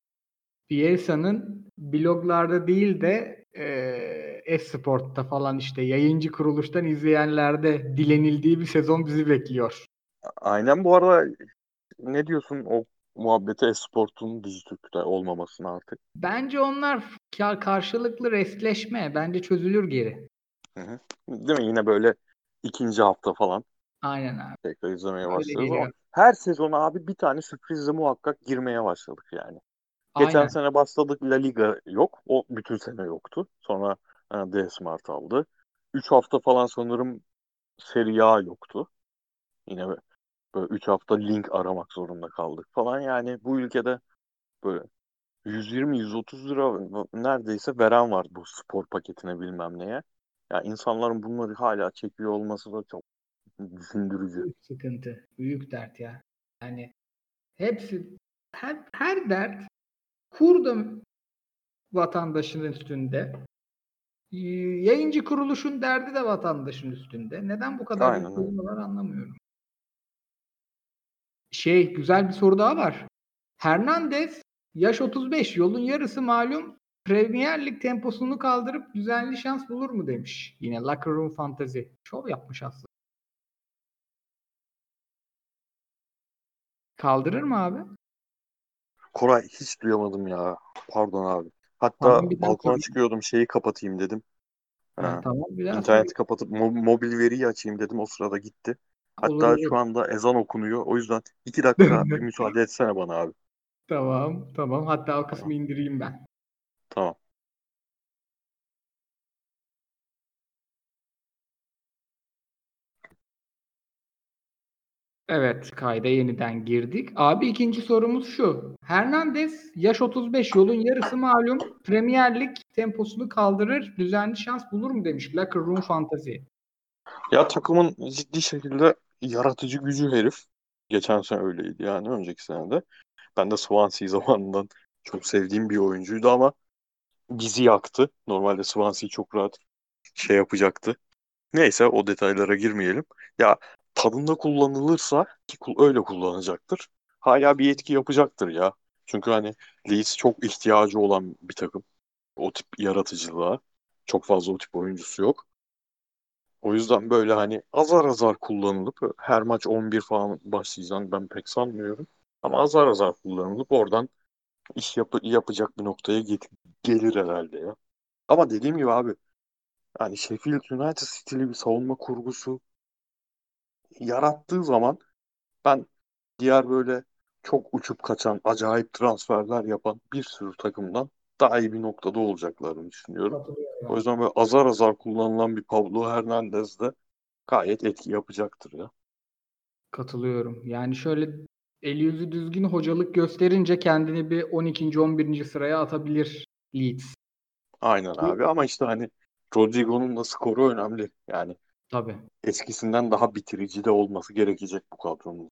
Bielsa'nın bloglarda değil de e, Esport'ta falan işte yayıncı kuruluştan izleyenlerde dilenildiği bir sezon bizi bekliyor. Aynen bu arada ne diyorsun o muhabbete Esport'un Dijitürk'te olmamasına artık? Bence onlar karşılıklı restleşme. Bence çözülür geri. Hı hı. Değil mi? Yine böyle ikinci hafta falan. Aynen abi. Tekrar izlemeye başlıyoruz ama her sezon abi bir tane sürprizle muhakkak girmeye başladık yani. Geçen Aynen. sene başladık La Liga yok. O bütün sene yoktu. Sonra e, D-Smart aldı. 3 hafta falan sanırım Serie A yoktu. Yine böyle 3 hafta link aramak zorunda kaldık falan. Yani bu ülkede böyle 120-130 lira neredeyse veren var bu spor paketine bilmem neye. Ya yani insanların bunları hala çekiyor olması da çok düşündürücü. Büyük sıkıntı. Büyük dert ya. Yani hepsi her, her dert kurdum vatandaşın üstünde. Yayıncı kuruluşun derdi de vatandaşın üstünde. Neden bu kadar var anlamıyorum. Şey güzel bir soru daha var. Hernandez yaş 35 yolun yarısı malum Premier Lig temposunu kaldırıp düzenli şans bulur mu demiş. Yine Locker Room Fantasy. Şov yapmış aslında. Kaldırır mı abi? Koray hiç duyamadım ya. Pardon abi. Hatta tamam, balkona çıkıyordum şeyi kapatayım dedim. Ha, tamam bir daha İnterneti sonra. kapatıp mo- mobil veriyi açayım dedim. O sırada gitti. Hatta olur, olur. şu anda ezan okunuyor. O yüzden iki dakika bir müsaade etsene bana abi. Tamam tamam. Hatta o kısmı tamam. indireyim ben. Tamam. Evet, kayda yeniden girdik. Abi ikinci sorumuz şu. Hernandez yaş 35 yolun yarısı malum. Premier Lig temposunu kaldırır, düzenli şans bulur mu demiş Locker Room Fantasy. Ya takımın ciddi şekilde yaratıcı gücü herif. Geçen sene öyleydi yani önceki sene de. Ben de Swansea zamanından çok sevdiğim bir oyuncuydu ama bizi yaktı. Normalde Swansea çok rahat şey yapacaktı. Neyse o detaylara girmeyelim. Ya tadında kullanılırsa ki öyle kullanacaktır. Hala bir etki yapacaktır ya. Çünkü hani Leeds çok ihtiyacı olan bir takım. O tip yaratıcılığa. Çok fazla o tip oyuncusu yok. O yüzden böyle hani azar azar kullanılıp her maç 11 falan başlayacağını ben pek sanmıyorum. Ama azar azar kullanılıp oradan iş yap yapacak bir noktaya get gelir herhalde ya. Ama dediğim gibi abi yani Sheffield United stili bir savunma kurgusu yarattığı zaman ben diğer böyle çok uçup kaçan, acayip transferler yapan bir sürü takımdan daha iyi bir noktada olacaklarını düşünüyorum. O yüzden böyle azar azar kullanılan bir Pablo Hernandez de gayet etki yapacaktır ya. Katılıyorum. Yani şöyle eli yüzü düzgün hocalık gösterince kendini bir 12. 11. sıraya atabilir Leeds. Aynen abi ama işte hani Rodrigo'nun da skoru önemli. Yani Tabii. eskisinden daha bitirici de olması gerekecek bu kadronun.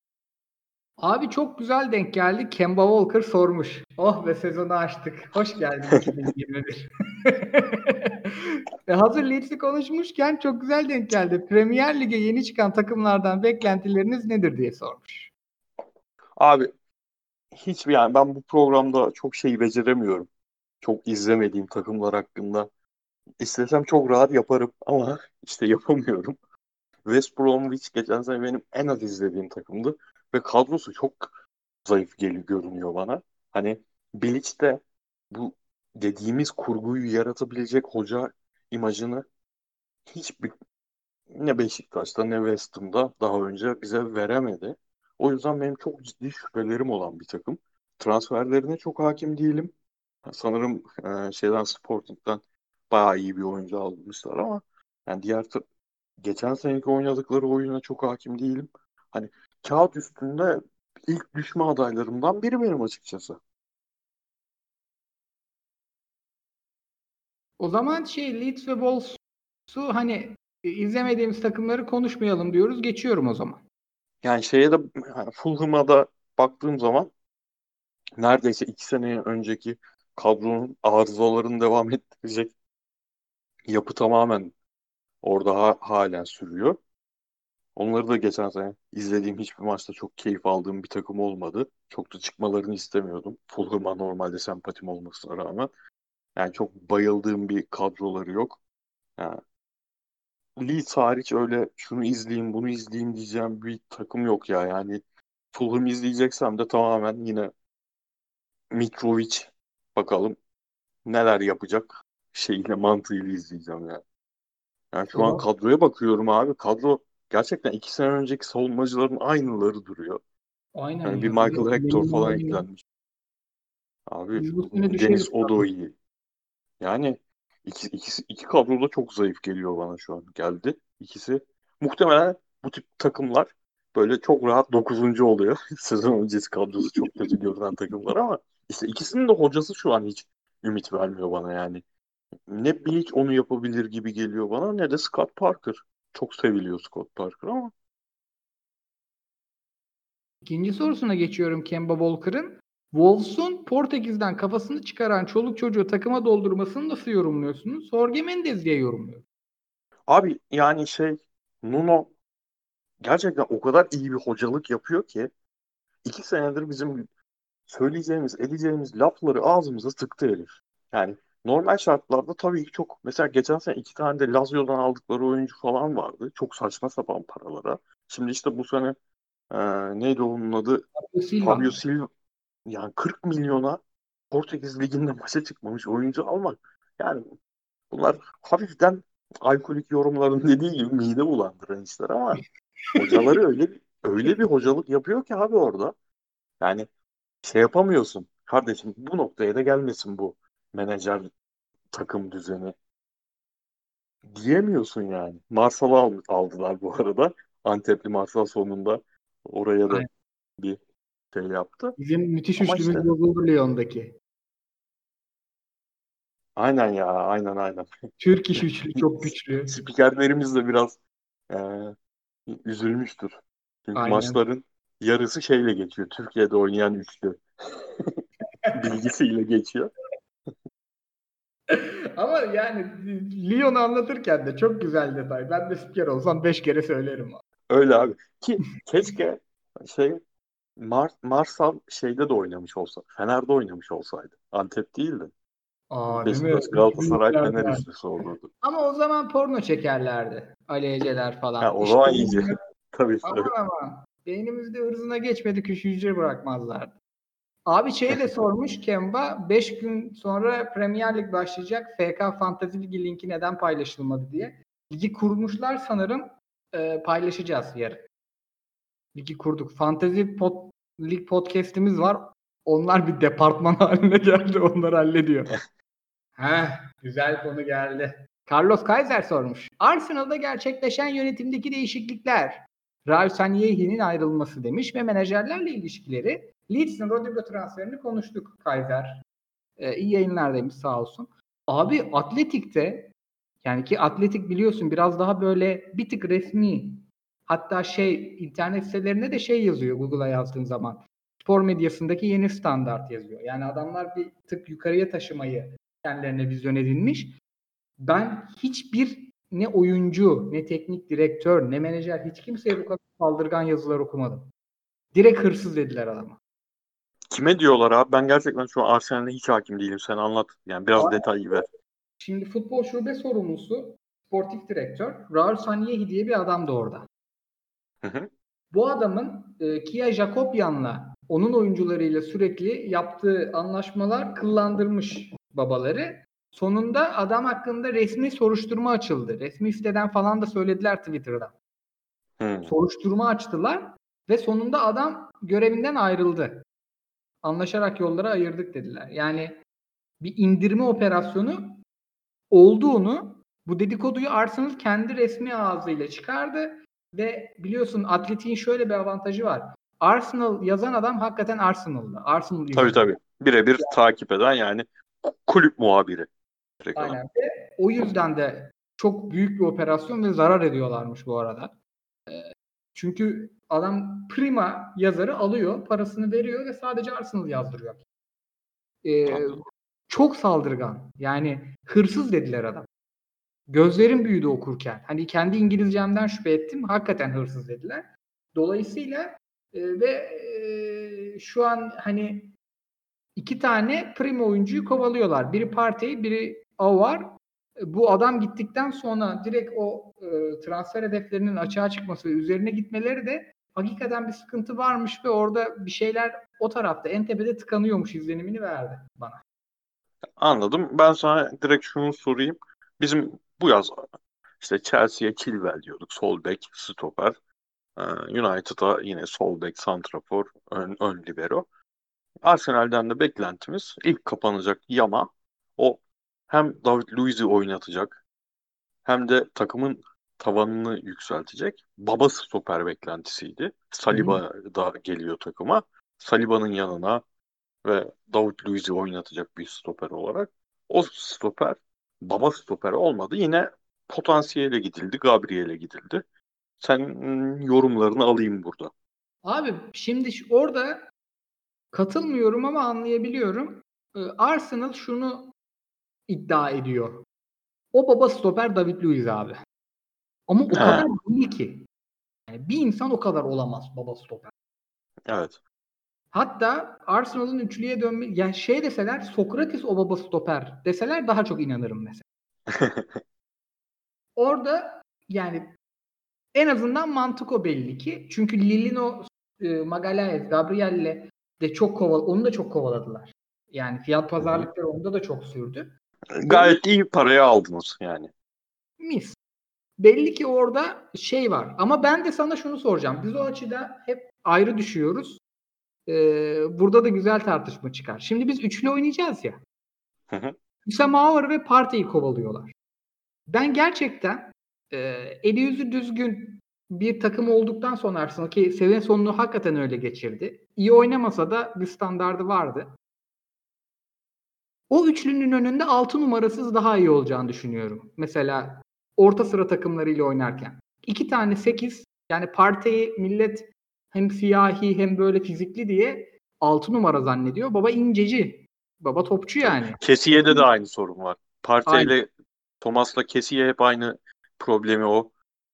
Abi çok güzel denk geldi. Kemba Walker sormuş. Oh ve sezonu açtık. Hoş geldin 2021. e hazır Leeds'i konuşmuşken çok güzel denk geldi. Premier Lig'e yeni çıkan takımlardan beklentileriniz nedir diye sormuş. Abi hiçbir yani ben bu programda çok şey beceremiyorum. Çok izlemediğim takımlar hakkında. İstesem çok rahat yaparım ama işte yapamıyorum. West Bromwich geçen sene benim en az izlediğim takımdı ve kadrosu çok zayıf geliyor görünüyor bana. Hani Bilic de bu dediğimiz kurguyu yaratabilecek hoca imajını hiçbir ne Beşiktaş'ta ne West daha önce bize veremedi. O yüzden benim çok ciddi şüphelerim olan bir takım. Transferlerine çok hakim değilim. Sanırım e, şeyden Sporting'den bayağı iyi bir oyuncu almışlar ama yani diğer geçen seneki oynadıkları oyuna çok hakim değilim. Hani kağıt üstünde ilk düşme adaylarımdan biri benim açıkçası. O zaman şey Leeds ve Wolves'u hani izlemediğimiz takımları konuşmayalım diyoruz. Geçiyorum o zaman. Yani şeye de yani Fulham'a da baktığım zaman neredeyse iki sene önceki kadronun arızalarını devam ettirecek yapı tamamen orada ha- halen sürüyor. Onları da geçen sene izlediğim hiçbir maçta çok keyif aldığım bir takım olmadı. Çok da çıkmalarını istemiyordum. Fulham'a normalde sempatim olmasına rağmen. Yani çok bayıldığım bir kadroları yok. Yani Leeds hariç öyle şunu izleyeyim bunu izleyeyim diyeceğim bir takım yok ya. Yani Fulham izleyeceksem de tamamen yine Mitrovic bakalım neler yapacak şeyle mantığıyla izleyeceğim yani. Yani şu an kadroya bakıyorum abi. Kadro gerçekten iki sene önceki savunmacıların aynıları duruyor. Aynen. Yani ya. bir Michael Benim- Hector benim falan eklenmiş. Abi Deniz Odo iyi. Yani iki, ikisi, iki kadro da çok zayıf geliyor bana şu an. Geldi. İkisi muhtemelen bu tip takımlar böyle çok rahat 9. oluyor. Sezon öncesi kadrosu çok kötü görünen takımlar ama işte ikisinin de hocası şu an hiç ümit vermiyor bana yani. Ne Bilic onu yapabilir gibi geliyor bana ne de Scott Parker. Çok seviliyor Scott Parker ama İkinci sorusuna geçiyorum Kemba Walker'ın. Wolves'un Portekiz'den kafasını çıkaran çoluk çocuğu takıma doldurmasını nasıl yorumluyorsunuz? Jorge Mendes diye yorumluyor. abi yani şey Nuno gerçekten o kadar iyi bir hocalık yapıyor ki iki senedir bizim söyleyeceğimiz, edeceğimiz lafları ağzımıza tıktı herif. Yani normal şartlarda tabii ki çok mesela geçen sene iki tane de Lazio'dan aldıkları oyuncu falan vardı. Çok saçma sapan paralara. Şimdi işte bu sene e, neydi onun adı? Silva. Fabio Silva yani 40 milyona Portekiz Ligi'nde maça çıkmamış oyuncu almak. Yani bunlar hafiften alkolik yorumların dediği gibi mide bulandıran işler ama hocaları öyle öyle bir hocalık yapıyor ki abi orada. Yani şey yapamıyorsun. Kardeşim bu noktaya da gelmesin bu menajer takım düzeni. Diyemiyorsun yani. Marsal'ı al- aldılar bu arada. Antepli Marsal sonunda oraya da Aynen. bir şey yaptı. Bizim müthiş Ama üçlümüz işte- bozuldu Lyon'daki. Aynen ya aynen aynen. Türk iş üçlü çok güçlü. Spikerlerimiz de biraz e, üzülmüştür. Çünkü Aynen. maçların yarısı şeyle geçiyor. Türkiye'de oynayan üçlü. Bilgisiyle geçiyor. Ama yani Lyon'u anlatırken de çok güzel detay. Ben de spiker olsam 5 kere söylerim. Öyle abi. Ki keşke şey Mar Marsal şeyde de oynamış olsa. Fener'de oynamış olsaydı. Antep değildi. Aa? Beşiktaş, Galatasaray, Fener üçlüsü olurdu. Ama o zaman porno çekerlerdi. Aleyceler falan. Ha, o İşte zaman bizim- iyice. Tabii. Aman aman. Beynimizde ırzına geçmedi küçük hücre bırakmazlardı. Abi şeyi de sormuş Kemba 5 gün sonra Premier Lig başlayacak. FK Fantasy Ligi linki neden paylaşılmadı diye. Ligi kurmuşlar sanırım. Ee, paylaşacağız yarın. Ligi kurduk. Fantasy pod, Lig podcast'imiz var. Onlar bir departman haline geldi. Onları hallediyor. Heh, güzel konu geldi. Carlos Kaiser sormuş. Arsenal'da gerçekleşen yönetimdeki değişiklikler. Raul Sanyehi'nin ayrılması demiş ve menajerlerle ilişkileri. Leeds'in Rodrigo transferini konuştuk Kaiser. Ee, iyi yayınlar demiş sağ olsun. Abi Atletik'te yani ki Atletik biliyorsun biraz daha böyle bir tık resmi. Hatta şey internet sitelerinde de şey yazıyor Google'a yazdığın zaman. Spor medyasındaki yeni standart yazıyor. Yani adamlar bir tık yukarıya taşımayı kendilerine vizyon edinmiş. Ben hiçbir ne oyuncu, ne teknik direktör, ne menajer hiç kimseye bu kadar saldırgan yazılar okumadım. Direkt hırsız dediler adama. Kime diyorlar abi? Ben gerçekten şu an Arsenal'e hiç hakim değilim. Sen anlat. Yani biraz Abi- detay ver. Şimdi futbol şube sorumlusu, sportif direktör Raul Sanyehi diye bir adam da orada. Hı hı. Bu adamın e, Kia Jacobian'la onun oyuncularıyla sürekli yaptığı anlaşmalar kıllandırmış babaları. Sonunda adam hakkında resmi soruşturma açıldı. Resmi siteden falan da söylediler Twitter'da. Hmm. Soruşturma açtılar ve sonunda adam görevinden ayrıldı. Anlaşarak yollara ayırdık dediler. Yani bir indirme operasyonu olduğunu bu dedikoduyu Arsenal kendi resmi ağzıyla çıkardı ve biliyorsun Atletik'in şöyle bir avantajı var. Arsenal yazan adam hakikaten Arsenal'lı. Arsenal Tabii yazıyor. tabii. Birebir takip eden yani kulüp muhabiri. Direkt. Aynen. Ve o yüzden de çok büyük bir operasyon ve zarar ediyorlarmış bu arada. Ee, çünkü adam prima yazarı alıyor, parasını veriyor ve sadece Arsenal yazdırıyor. Ee, Anladım. çok saldırgan. Yani hırsız dediler adam. Gözlerim büyüdü okurken. Hani kendi İngilizcemden şüphe ettim. Hakikaten hırsız dediler. Dolayısıyla e, ve e, şu an hani iki tane prim oyuncuyu kovalıyorlar. Biri Partey, biri Avar. Bu adam gittikten sonra direkt o e, transfer hedeflerinin açığa çıkması ve üzerine gitmeleri de hakikaten bir sıkıntı varmış ve orada bir şeyler o tarafta en tepede tıkanıyormuş izlenimini verdi bana. Anladım. Ben sana direkt şunu sorayım. Bizim bu yaz işte Chelsea'ye Chilwell diyorduk. Sol bek, stoper. Ee, United'a yine sol bek, santrafor, ön, ön libero. Arsenal'den de beklentimiz ilk kapanacak yama o hem David Luiz'i oynatacak hem de takımın tavanını yükseltecek. Baba stoper beklentisiydi. Saliba da geliyor takıma. Saliba'nın yanına ve David Luiz'i oynatacak bir stoper olarak. O stoper baba stoper olmadı. Yine potansiyele gidildi. Gabriel'e gidildi. Sen yorumlarını alayım burada. Abi şimdi orada katılmıyorum ama anlayabiliyorum. Ee, Arsenal şunu iddia ediyor. O baba stoper David Luiz abi. Ama o kadar değil ki. Yani bir insan o kadar olamaz baba stoper. Evet. Hatta Arsenal'ın üçlüye dönme yani şey deseler Sokrates o baba stoper deseler daha çok inanırım mesela. Orada yani en azından mantık o belli ki. Çünkü Lilino e, Magalhaes, Gabriel'le de çok koval onu da çok kovaladılar. Yani fiyat pazarlıkları onda da çok sürdü. Gayet iyi paraya aldınız yani. Mis. Belli ki orada şey var. Ama ben de sana şunu soracağım. Biz o açıda hep ayrı düşüyoruz. Ee, burada da güzel tartışma çıkar. Şimdi biz üçlü oynayacağız ya. Hüsam Ağar ve Partey'i kovalıyorlar. Ben gerçekten e, eli yüzü düzgün bir takım olduktan sonra Arsenal ki sezon sonunu hakikaten öyle geçirdi. İyi oynamasa da bir standardı vardı. O üçlünün önünde 6 numarasız daha iyi olacağını düşünüyorum. Mesela orta sıra takımlarıyla oynarken. İki tane 8 yani Partey'i millet hem siyahi hem böyle fizikli diye 6 numara zannediyor. Baba inceci. Baba topçu yani. Kesiye'de de aynı sorun var. Partey ile Thomas'la Kesiye hep aynı problemi o.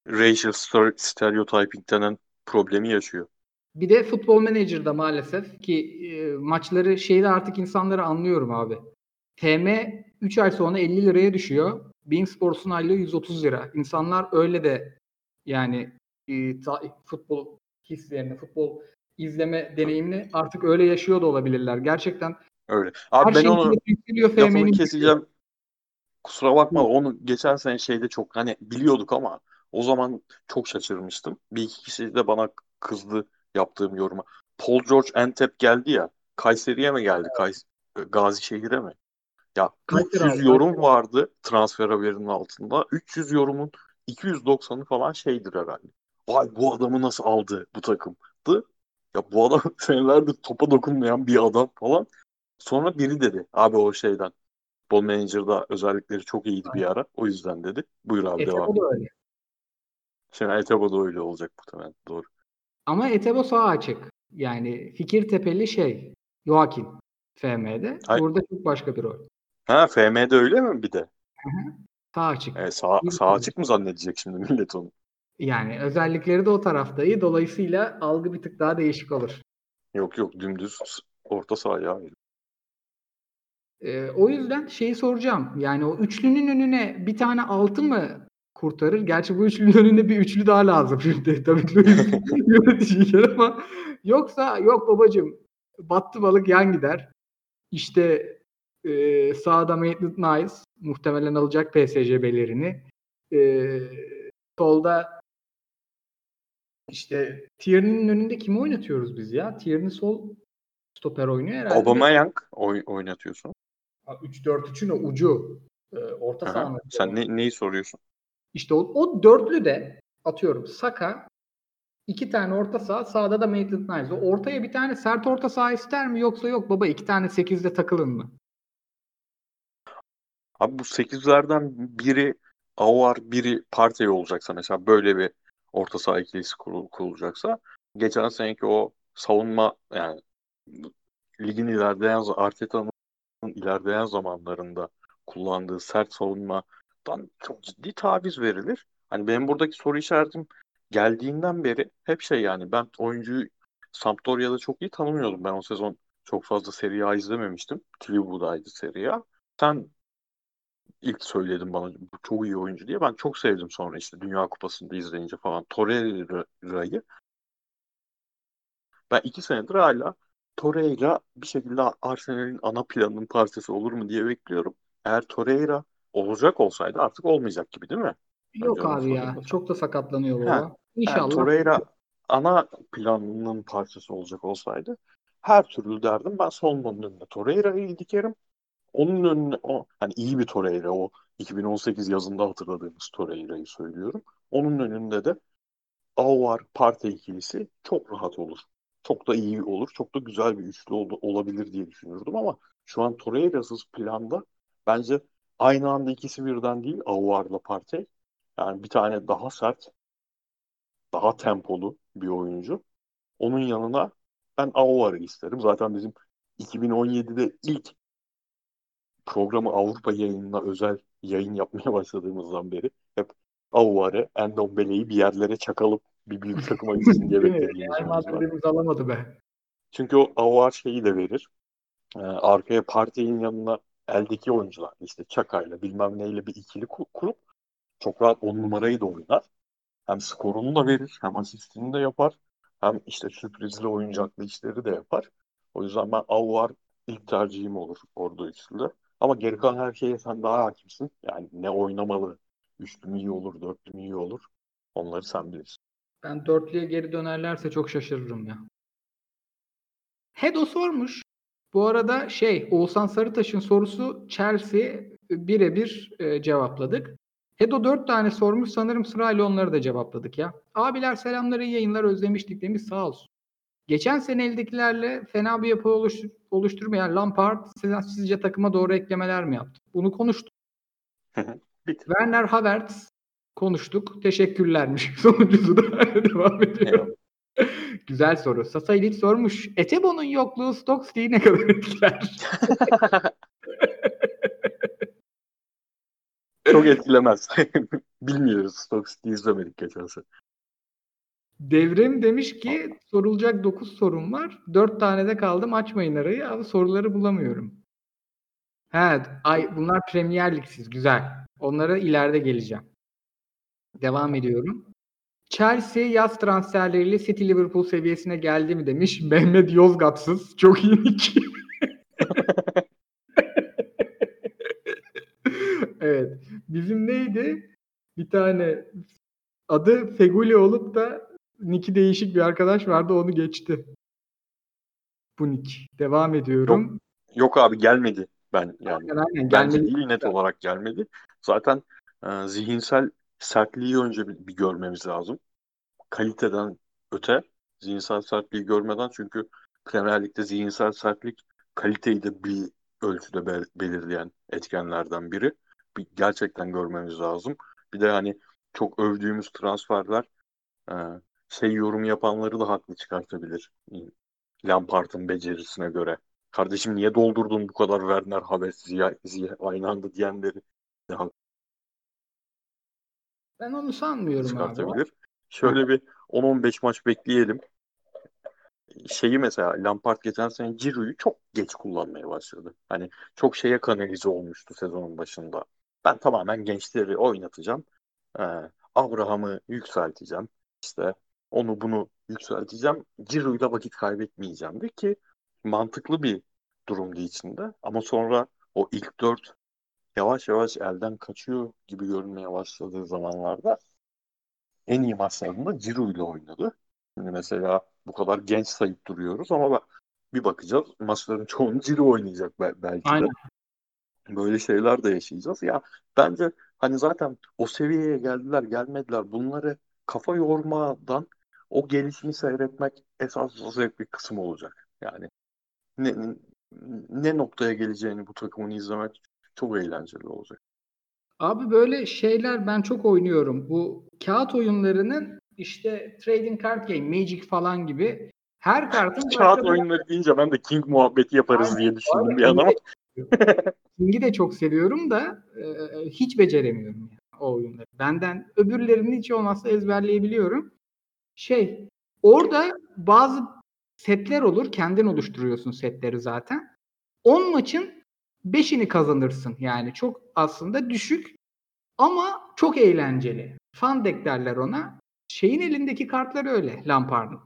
Racial stere- stereotyping denen problemi yaşıyor. Bir de futbol menajerda maalesef ki e, maçları şeyde artık insanları anlıyorum abi. TM 3 ay sonra 50 liraya düşüyor. Bein Sports'un aylığı 130 lira. İnsanlar öyle de yani e, ta- futbol hislerini, futbol izleme deneyimini artık öyle yaşıyor da olabilirler. Gerçekten Öyle. Abi ben onu lafını keseceğim. Kusura bakma onu geçen sene şeyde çok hani biliyorduk ama o zaman çok şaşırmıştım. Bir iki kişi de bana kızdı yaptığım yoruma. Paul George Entep geldi ya. Kayseri'ye mi geldi? Kays Gazişehir'e mi? Ya Kayseri 300 abi, yorum vardı transfer haberinin altında. 300 yorumun 290'ı falan şeydir herhalde. Vay bu adamı nasıl aldı bu takımdı? Ya bu adam senelerdir topa dokunmayan bir adam falan. Sonra biri dedi abi o şeyden. Futbol Manager'da özellikleri çok iyiydi bir ara. O yüzden dedi. Buyur abi Etebo devam. da öyle. Şimdi Etebo da öyle olacak muhtemelen. Doğru. Ama Etebo sağ açık. Yani Fikirtepeli şey Joaquin FM'de. Ay- Burada çok başka bir rol. Ha FM'de öyle mi bir de? Sağ açık. E, sağ, sağ açık mı zannedecek şimdi millet onu? Yani özellikleri de o tarafta iyi. Dolayısıyla algı bir tık daha değişik olur. Yok yok dümdüz orta saha ya. Ee, o yüzden şeyi soracağım. Yani o üçlünün önüne bir tane altı mı kurtarır? Gerçi bu üçlünün önünde bir üçlü daha lazım şimdi. Tabii ki yöneticiyken ama yoksa yok babacığım battı balık yan gider. İşte e, sağda Maitland Nice muhtemelen alacak PSG'lerini. E, solda işte Tierney'nin önünde kimi oynatıyoruz biz ya? Tierney sol stoper oynuyor herhalde. Aubameyang oy- oynatıyorsun. 3-4-3'ün o ucu. E, orta Aha. saha. Sen ne, neyi soruyorsun? İşte o, o dörtlü de atıyorum Saka iki tane orta saha sağda da Maitland Niles. O ortaya bir tane sert orta saha ister mi yoksa yok baba iki tane sekizde takılın mı? Abi bu sekizlerden biri Aouar, biri Partey olacaksa mesela böyle bir orta saha ikilisi kurul- kurulacaksa geçen seneki o savunma yani ligin ilerleyen Arteta'nın ilerleyen zamanlarında kullandığı sert savunmadan çok ciddi taviz verilir. Hani benim buradaki soru işaretim geldiğinden beri hep şey yani ben oyuncuyu Sampdoria'da çok iyi tanımıyordum. Ben o sezon çok fazla Serie A izlememiştim. Tilibu'daydı Serie A. Sen ilk söyledin bana bu çok iyi oyuncu diye. Ben çok sevdim sonra işte Dünya Kupası'nda izleyince falan Torreira'yı. Ben iki senedir hala Torreira bir şekilde Arsenal'in ana planının parçası olur mu diye bekliyorum. Eğer Torreira olacak olsaydı artık olmayacak gibi değil mi? Yok Önce abi ya. sorayım. Çok da sakatlanıyor baba. Ha, Yani İnşallah. Torreira ana planının parçası olacak olsaydı her türlü derdim ben savunmanın önüne Torreira'yı dikerim. Onun önüne o hani iyi bir Torreira o 2018 yazında hatırladığımız Torreira'yı söylüyorum. Onun önünde de Aouar Partey ikilisi çok rahat olur. Çok da iyi olur. Çok da güzel bir üçlü ol- olabilir diye düşünürdüm ama şu an Torreira'sız planda bence aynı anda ikisi birden değil Aouar'la Partey. Yani bir tane daha sert, daha tempolu bir oyuncu. Onun yanına ben Aouar'ı isterim. Zaten bizim 2017'de ilk programı Avrupa yayınına özel yayın yapmaya başladığımızdan beri hep Aouar'ı, Endombele'yi bir yerlere çakalım bir büyük takıma gitsin diye beklediğimiz Real. Madrid'imiz alamadı be. Çünkü o Aouar şeyi de verir. Ee, arkaya Partey'in yanına eldeki oyuncular işte Çaka'yla bilmem neyle bir ikili ku- kurup çok rahat on numarayı da oynar. Hem skorunu da verir, hem asistini de yapar, hem işte sürprizli oyuncaklı işleri de yapar. O yüzden ben Aouar ilk tercihim olur orada üçlüde. Ama geri kalan her şeye sen daha hakimsin. Yani ne oynamalı, üçlü mü iyi olur, dörtlü mü iyi olur. Onları sen bilirsin. Ben dörtlüye geri dönerlerse çok şaşırırım ya. Hedo sormuş. Bu arada şey Oğuzhan Sarıtaş'ın sorusu Chelsea birebir e, cevapladık. Hedo dört tane sormuş sanırım sırayla onları da cevapladık ya. Abiler selamlar iyi yayınlar özlemiştik demiş sağ olsun. Geçen sene eldekilerle fena bir yapı oluştur- oluşturmayan Lampard siz- sizce takıma doğru eklemeler mi yaptı? Bunu konuştuk. Werner Havertz konuştuk. Teşekkürlermiş. Sonuncusu da devam ediyor. Güzel soru. Sasa Elit sormuş. Etebo'nun yokluğu Stokes'u ne kadar etkiler? Çok etkilemez. Bilmiyoruz. Stokes izlemedik geçen sene. Devrim demiş ki sorulacak 9 sorum var. 4 tane de kaldım. Açmayın arayı. Abi soruları bulamıyorum. He, ay bunlar Premier Lig'siz. Güzel. Onlara ileride geleceğim. Devam ediyorum. Chelsea yaz transferleriyle City Liverpool seviyesine geldi mi demiş. Mehmet Yozgatsız. Çok iyi nick. evet. Bizim neydi? Bir tane adı Feguli olup da Nick'i değişik bir arkadaş vardı. Onu geçti. Bu Nick. Devam ediyorum. Yok abi gelmedi. Ben yani Aynen, aynen. bence Gelmedi. değil net olarak gelmedi. Zaten e, zihinsel sertliği önce bir, bir görmemiz lazım. Kaliteden öte zihinsel sertliği görmeden çünkü Premier Lig'de zihinsel sertlik kaliteyi de bir ölçüde be- belirleyen etkenlerden biri. Bir, gerçekten görmemiz lazım. Bir de hani çok övdüğümüz transferler e, şey yorum yapanları da haklı çıkartabilir. Lampard'ın becerisine göre. Kardeşim niye doldurdun bu kadar Werner, Havertz, Ziya, Ziya aynı anda diyenleri de haklı Ben onu sanmıyorum abi. çıkartabilir. Şöyle bir 10-15 maç bekleyelim. Şeyi mesela Lampard geçen sene Giroud'u çok geç kullanmaya başladı. Hani çok şeye kanalize olmuştu sezonun başında. Ben tamamen gençleri oynatacağım. Ee, Abraham'ı yükselteceğim. İşte onu bunu yükselteceğim. Giroud'la vakit kaybetmeyeceğim de ki mantıklı bir durumdu içinde. Ama sonra o ilk dört yavaş yavaş elden kaçıyor gibi görünmeye başladığı zamanlarda en iyi maçlarında Ciro ile oynadı. Şimdi mesela bu kadar genç sayıp duruyoruz ama bir bakacağız maçların çoğunu Ciro oynayacak belki de. Aynen. Böyle şeyler de yaşayacağız. Ya bence hani zaten o seviyeye geldiler gelmediler bunları kafa yormadan o gelişimi seyretmek esas zevk bir kısım olacak. Yani ne, ne noktaya geleceğini bu takımın izlemek çok eğlenceli olacak. Abi böyle şeyler ben çok oynuyorum. Bu kağıt oyunlarının işte trading card game, Magic falan gibi her kartın kağıt oyunları deyince ben de King muhabbeti yaparız Aynen. diye düşündüm bir an ama. King'i de çok seviyorum da e, hiç beceremiyorum o oyunları. Benden öbürlerini hiç olmazsa ezberleyebiliyorum. Şey orada bazı setler olur. Kendin oluşturuyorsun setleri zaten. 10 maçın 5'ini kazanırsın yani. Çok aslında düşük ama çok eğlenceli. Fun deck derler ona. Şeyin elindeki kartlar öyle Lampard'ın.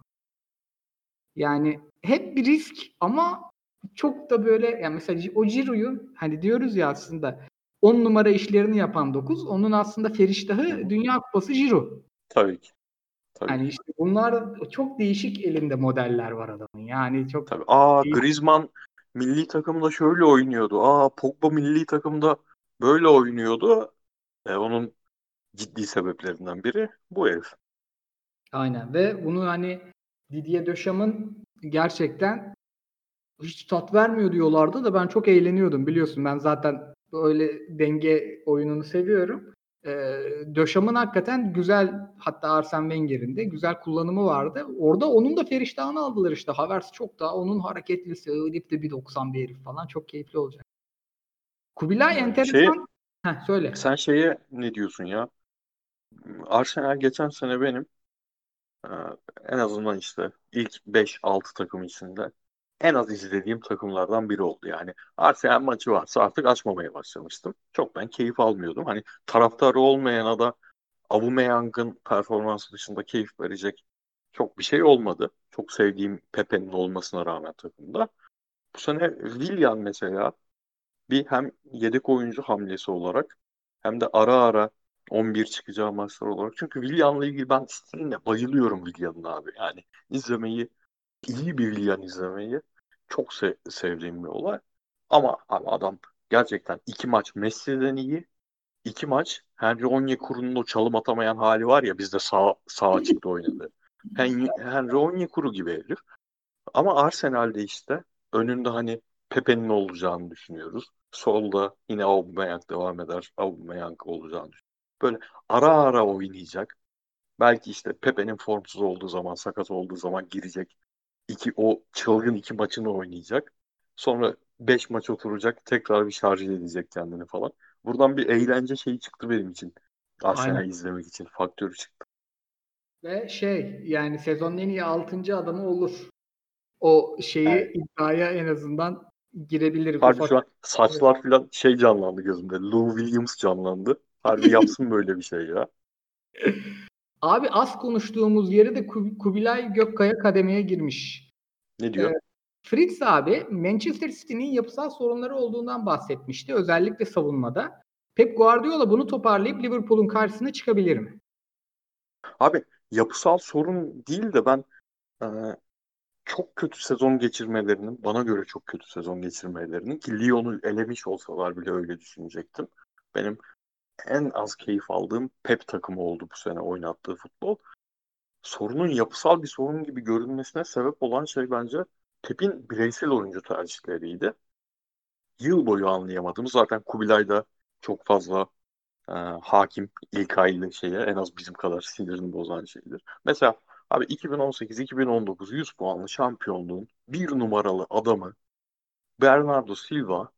Yani hep bir risk ama çok da böyle yani mesela o Ciro'yu hani diyoruz ya aslında 10 numara işlerini yapan 9 onun aslında feriştahı Dünya Kupası Ciro. Tabii ki. Tabii. Yani işte bunlar çok değişik elinde modeller var adamın. Yani çok Tabii. Aa değişik. Griezmann milli takımda şöyle oynuyordu. Aa Pogba milli takımda böyle oynuyordu. E, onun ciddi sebeplerinden biri bu herif. Aynen ve bunu hani Didier Dechamps'ın gerçekten hiç tat vermiyor diyorlardı da ben çok eğleniyordum biliyorsun. Ben zaten böyle denge oyununu seviyorum. E, Döşam'ın hakikaten güzel hatta Arsene Wenger'in de güzel kullanımı vardı. Orada onun da feriştahını aldılar işte. Havers çok daha onun hareketlisi öyle de bir 90 bir herif falan çok keyifli olacak. Kubilay enteresan. Şey, Heh, söyle. Sen şeye ne diyorsun ya? Arsenal geçen sene benim en azından işte ilk 5-6 takım içinde en az izlediğim takımlardan biri oldu. Yani Arsenal maçı varsa artık açmamaya başlamıştım. Çok ben keyif almıyordum. Hani taraftarı olmayana da Aubameyang'ın performansı dışında keyif verecek çok bir şey olmadı. Çok sevdiğim Pepe'nin olmasına rağmen takımda. Bu sene Willian mesela bir hem yedek oyuncu hamlesi olarak hem de ara ara 11 çıkacağı maçlar olarak. Çünkü Willian'la ilgili ben sizinle bayılıyorum Willian'ın abi. Yani izlemeyi iyi bir Willian izlemeyi çok se- sevdiğim bir olay. Ama abi adam gerçekten iki maç Messi'den iyi. iki maç Henry Onyekuru'nun o çalım atamayan hali var ya bizde sağ, sağ açıkta oynadı. Henry, Henry Onyekuru gibi herif. Ama Arsenal'de işte önünde hani Pepe'nin olacağını düşünüyoruz. Solda yine Aubameyang devam eder. Aubameyang olacağını düşünüyoruz. Böyle ara ara oynayacak. Belki işte Pepe'nin formsuz olduğu zaman, sakat olduğu zaman girecek iki o çılgın iki maçını oynayacak. Sonra beş maç oturacak. Tekrar bir şarj edecek kendini falan. Buradan bir eğlence şeyi çıktı benim için. Arsenal izlemek için faktörü çıktı. Ve şey yani sezonun en iyi 6. adamı olur. O şeyi evet. iddiaya en azından girebilir. Harbi şu an saçlar falan şey canlandı gözümde. Lou Williams canlandı. Harbi yapsın böyle bir şey ya. Abi az konuştuğumuz yere de Kubilay Gökkaya kademeye girmiş. Ne diyor? Ee, Fritz abi Manchester City'nin yapısal sorunları olduğundan bahsetmişti. Özellikle savunmada. Pep Guardiola bunu toparlayıp Liverpool'un karşısına çıkabilir mi? Abi yapısal sorun değil de ben e, çok kötü sezon geçirmelerinin, bana göre çok kötü sezon geçirmelerinin ki Lyon'u elemiş olsalar bile öyle düşünecektim. Benim en az keyif aldığım Pep takımı oldu bu sene oynattığı futbol. Sorunun yapısal bir sorun gibi görünmesine sebep olan şey bence Pep'in bireysel oyuncu tercihleriydi. Yıl boyu anlayamadım. Zaten Kubilay da çok fazla e, hakim ilk aylı şeye en az bizim kadar sinirini bozan şeydir. Mesela abi 2018-2019 100 puanlı şampiyonluğun bir numaralı adamı Bernardo Silva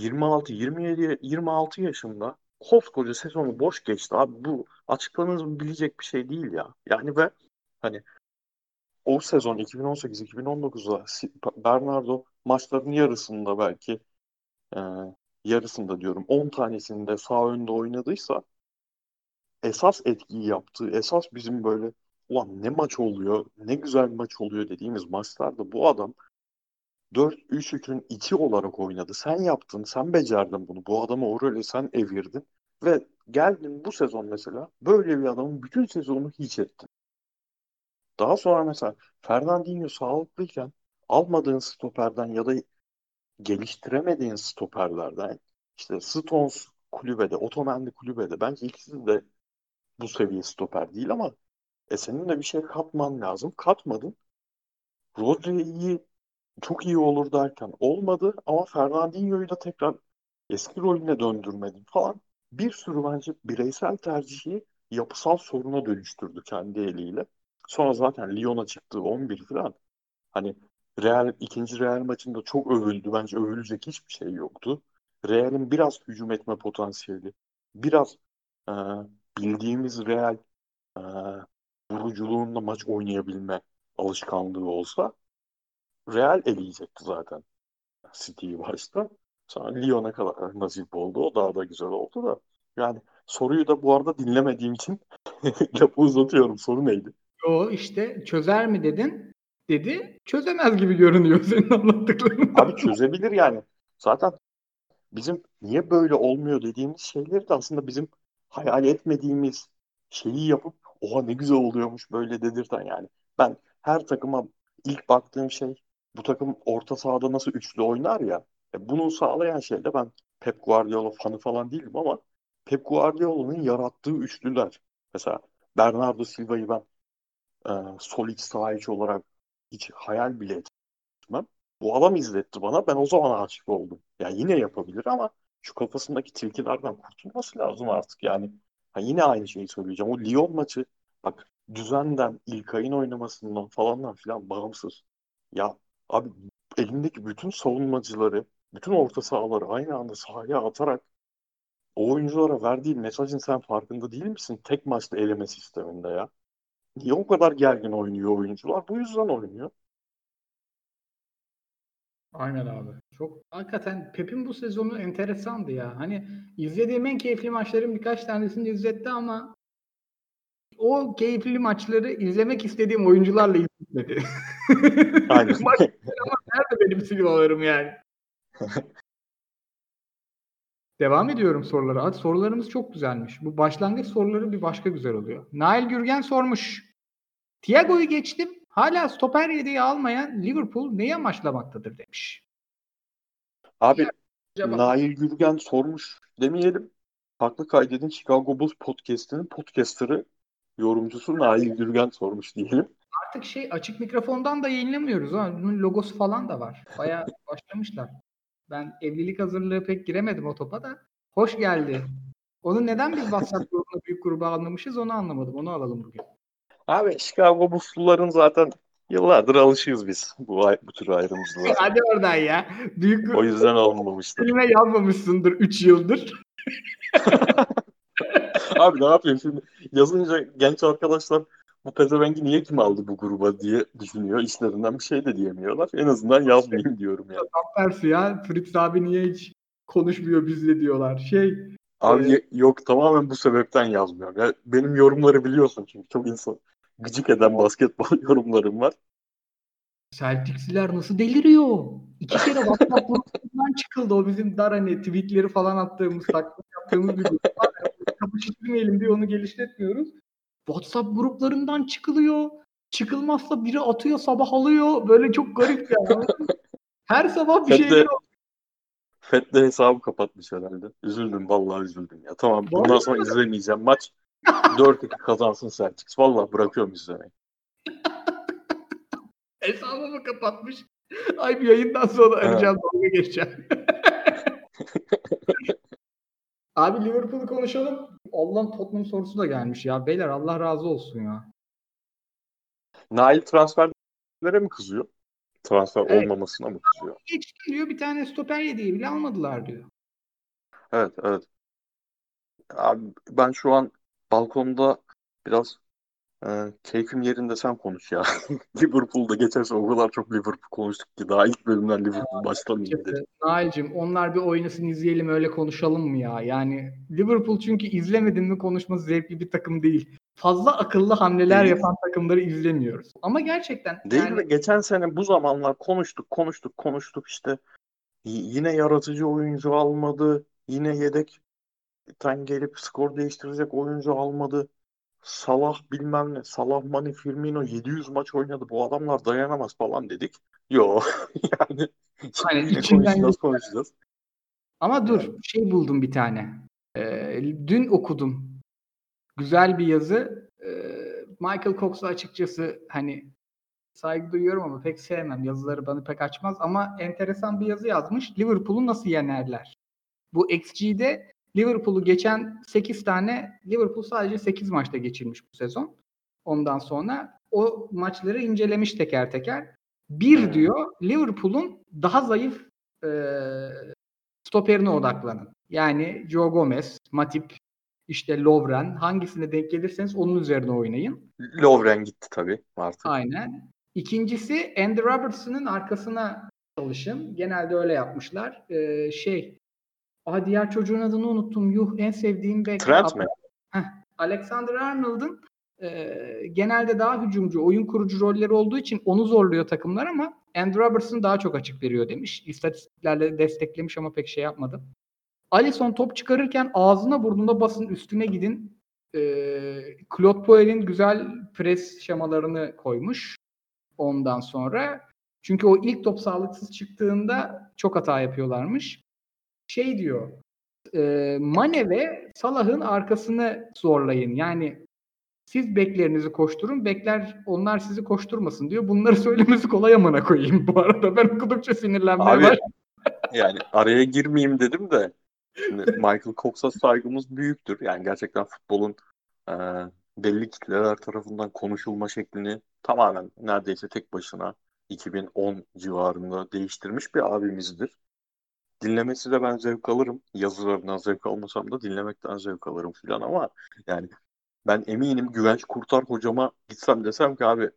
26, 27, 26 yaşında koskoca sezonu boş geçti abi. Bu açıklanabilecek bir şey değil ya. Yani ve hani o sezon 2018-2019'da Bernardo maçların yarısında belki e, yarısında diyorum 10 tanesinde de sağ önde oynadıysa esas etkiyi yaptığı, esas bizim böyle ulan ne maç oluyor, ne güzel maç oluyor dediğimiz maçlarda bu adam 4-3-3'ün 2 olarak oynadı. Sen yaptın, sen becerdin bunu. Bu adamı o role sen evirdin. Ve geldin bu sezon mesela böyle bir adamın bütün sezonunu hiç ettin. Daha sonra mesela Fernandinho sağlıklıyken almadığın stoperden ya da geliştiremediğin stoperlerden işte Stones kulübede, Otamendi kulübede bence ikisi de bu seviye stoper değil ama e senin de bir şey katman lazım. Katmadın. Rodri iyi, çok iyi olur derken olmadı ama Fernandinho'yu da tekrar eski rolüne döndürmedin falan. Bir sürü bence bireysel tercihi yapısal soruna dönüştürdü kendi eliyle. Sonra zaten Lyon'a çıktığı 11 falan. Hani Real ikinci Real maçında çok övüldü. Bence övülecek hiçbir şey yoktu. Real'in biraz hücum etme potansiyeli, biraz e, bildiğimiz Real e, vuruculuğunda maç oynayabilme alışkanlığı olsa Real eleyecekti zaten City'yi başta. Sonra Lyon'a kadar nasip oldu. O daha da güzel oldu da. Yani soruyu da bu arada dinlemediğim için lafı uzatıyorum. Soru neydi? O işte çözer mi dedin? Dedi. Çözemez gibi görünüyor senin anlattıkların. Abi çözebilir yani. Zaten bizim niye böyle olmuyor dediğimiz şeyleri de aslında bizim hayal etmediğimiz şeyi yapıp oha ne güzel oluyormuş böyle dedirten yani. Ben her takıma ilk baktığım şey bu takım orta sahada nasıl üçlü oynar ya. E bunu sağlayan şey de ben Pep Guardiola fanı falan değilim ama Pep Guardiola'nın yarattığı üçlüler. Mesela Bernardo Silva'yı ben e, sol iç sağ iç olarak hiç hayal bile etmem. Bu adam izletti bana. Ben o zaman aşık oldum. Ya yine yapabilir ama şu kafasındaki tilkilerden kurtulması lazım artık. Yani ha yine aynı şeyi söyleyeceğim. O Lyon maçı bak düzenden İlkay'ın oynamasından falandan filan bağımsız. Ya abi elindeki bütün savunmacıları, bütün orta sahaları aynı anda sahaya atarak o oyunculara verdiği mesajın sen farkında değil misin? Tek maçta eleme sisteminde ya. Niye o kadar gergin oynuyor oyuncular? Bu yüzden oynuyor. Aynen abi. Çok hakikaten Pep'in bu sezonu enteresandı ya. Hani izlediğim en keyifli maçların birkaç tanesini izletti ama o keyifli maçları izlemek istediğim oyuncularla izletmedi. Aynen. Maç ama nerede benim Silva'larım yani? Devam ediyorum sorulara. Sorularımız çok güzelmiş. Bu başlangıç soruları bir başka güzel oluyor. Nail Gürgen sormuş. Thiago'yu geçtim. Hala stoper yedeği almayan Liverpool neyi amaçlamaktadır demiş. Abi Cevap. Nail Gürgen sormuş demeyelim. Haklı kaydedin Chicago Bulls podcast'inin podcaster'ı yorumcusu Nail Gürgen sormuş diyelim. Artık şey açık mikrofondan da yayınlamıyoruz. Ha. Bunun logosu falan da var. Bayağı başlamışlar. Ben evlilik hazırlığı pek giremedim o topa da. Hoş geldi. Onu neden biz WhatsApp grubuna büyük gruba anlamışız onu anlamadım. Onu alalım bugün. Abi Chicago Bulls'luların zaten yıllardır alışığız biz bu, ay- bu tür ayrımcılığa. Hadi oradan ya. Büyük O yüzden alınmamıştır. kelime yazmamışsındır 3 yıldır. Abi ne yapayım şimdi yazınca genç arkadaşlar bu pezevengi niye kim aldı bu gruba diye düşünüyor. İşlerinden bir şey de diyemiyorlar. En azından yazmayayım diyorum yani. Tam tersi ya. Fritz abi niye hiç konuşmuyor bizle diyorlar. Şey Abi ye- yok tamamen bu sebepten yazmıyorum. Ya benim yorumları biliyorsun çünkü çok insan gıcık eden basketbol yorumlarım var. Celtics'liler nasıl deliriyor? İki kere WhatsApp grubundan çıkıldı o bizim dar hani tweetleri falan attığımız, taklit yaptığımız bir grup var. Kapıştırmayalım diye onu geliştirmiyoruz. WhatsApp gruplarından çıkılıyor. Çıkılmazsa biri atıyor sabah alıyor. Böyle çok garip yani. Her sabah bir. Fed de hesabı kapatmış herhalde. Üzüldüm vallahi üzüldüm ya. Tamam bundan sonra izlemeyeceğim maç. 4-2 kazansın Celtics. Vallahi bırakıyorum izlemeyi. Hesabımı kapatmış. Ay bir yayından sonra arayacağım dalga geçeceğim. Abi Liverpool'u konuşalım. Allah'ın Tottenham sorusu da gelmiş ya. Beyler Allah razı olsun ya. Nail transferlere mi kızıyor? Transfer Evet. olmamasına mı kızıyor? Geçti diyor bir tane stoper yediği bile almadılar diyor. Evet evet. Abi ben şu an balkonda biraz e, keyfim yerinde sen konuş ya. Liverpool'da geçerse o kadar çok Liverpool konuştuk ki daha ilk bölümden Liverpool başlamayayım dedim. Nail'cim onlar bir oynasın izleyelim öyle konuşalım mı ya? Yani Liverpool çünkü izlemedin mi konuşması zevkli bir takım değil. fazla akıllı hamleler Değil. yapan takımları izlemiyoruz. Ama gerçekten Değil yani mi? Geçen sene bu zamanlar konuştuk, konuştuk, konuştuk işte. Yine yaratıcı oyuncu almadı. Yine yedekten gelip skor değiştirecek oyuncu almadı. Salah bilmem ne. Salah, Mane, Firmino 700 maç oynadı. Bu adamlar dayanamaz falan dedik. Yo yani Aynen, ne içinden konuşacağız geçtiler. konuşacağız. Ama dur Yani. şey buldum bir tane. Ee, dün okudum. Güzel bir yazı. Ee, Michael Cox'a açıkçası hani saygı duyuyorum ama pek sevmem. Yazıları bana pek açmaz ama enteresan bir yazı yazmış. Liverpool'u nasıl yenerler? Bu XG'de Liverpool'u geçen 8 tane Liverpool sadece 8 maçta geçirmiş bu sezon. Ondan sonra o maçları incelemiş teker teker. Bir Hmm. diyor Liverpool'un daha zayıf e, stoperine odaklanın. Yani Joe Gomez, Matip, işte Lovren hangisine denk gelirseniz onun üzerine oynayın. Lovren gitti tabii artık. Aynen. İkincisi Andy Robertson'ın arkasına çalışın. Genelde öyle yapmışlar. Ee, şey Aa, diğer çocuğun adını unuttum. Yuh en sevdiğim bek. Trent mi? Heh, Alexander Arnold'un e, genelde daha hücumcu, oyun kurucu rolleri olduğu için onu zorluyor takımlar ama Andy Robertson daha çok açık veriyor demiş. İstatistiklerle desteklemiş ama pek şey yapmadı. Alisson top çıkarırken ağzına burnuna basın üstüne gidin. E, Claude Puel'in güzel pres şemalarını koymuş ondan sonra. Çünkü o ilk top sağlıksız çıktığında çok hata yapıyorlarmış. Şey diyor, e, Mane ve Salah'ın arkasını zorlayın. Yani siz beklerinizi koşturun, bekler onlar sizi koşturmasın diyor. Bunları söylemesi kolay amına koyayım bu arada. Ben okudukça sinirlenmeye Abi başladım. yani araya girmeyeyim dedim de şimdi Michael Cox'a saygımız büyüktür. Yani gerçekten futbolun e, belli kitleler tarafından konuşulma şeklini tamamen neredeyse tek başına 2010 civarında değiştirmiş bir abimizdir. Dinlemesi de ben zevk alırım. Yazılarından zevk almasam da dinlemekten zevk alırım filan ama yani ben eminim Güvenç Kurtar hocama gitsem desem ki abi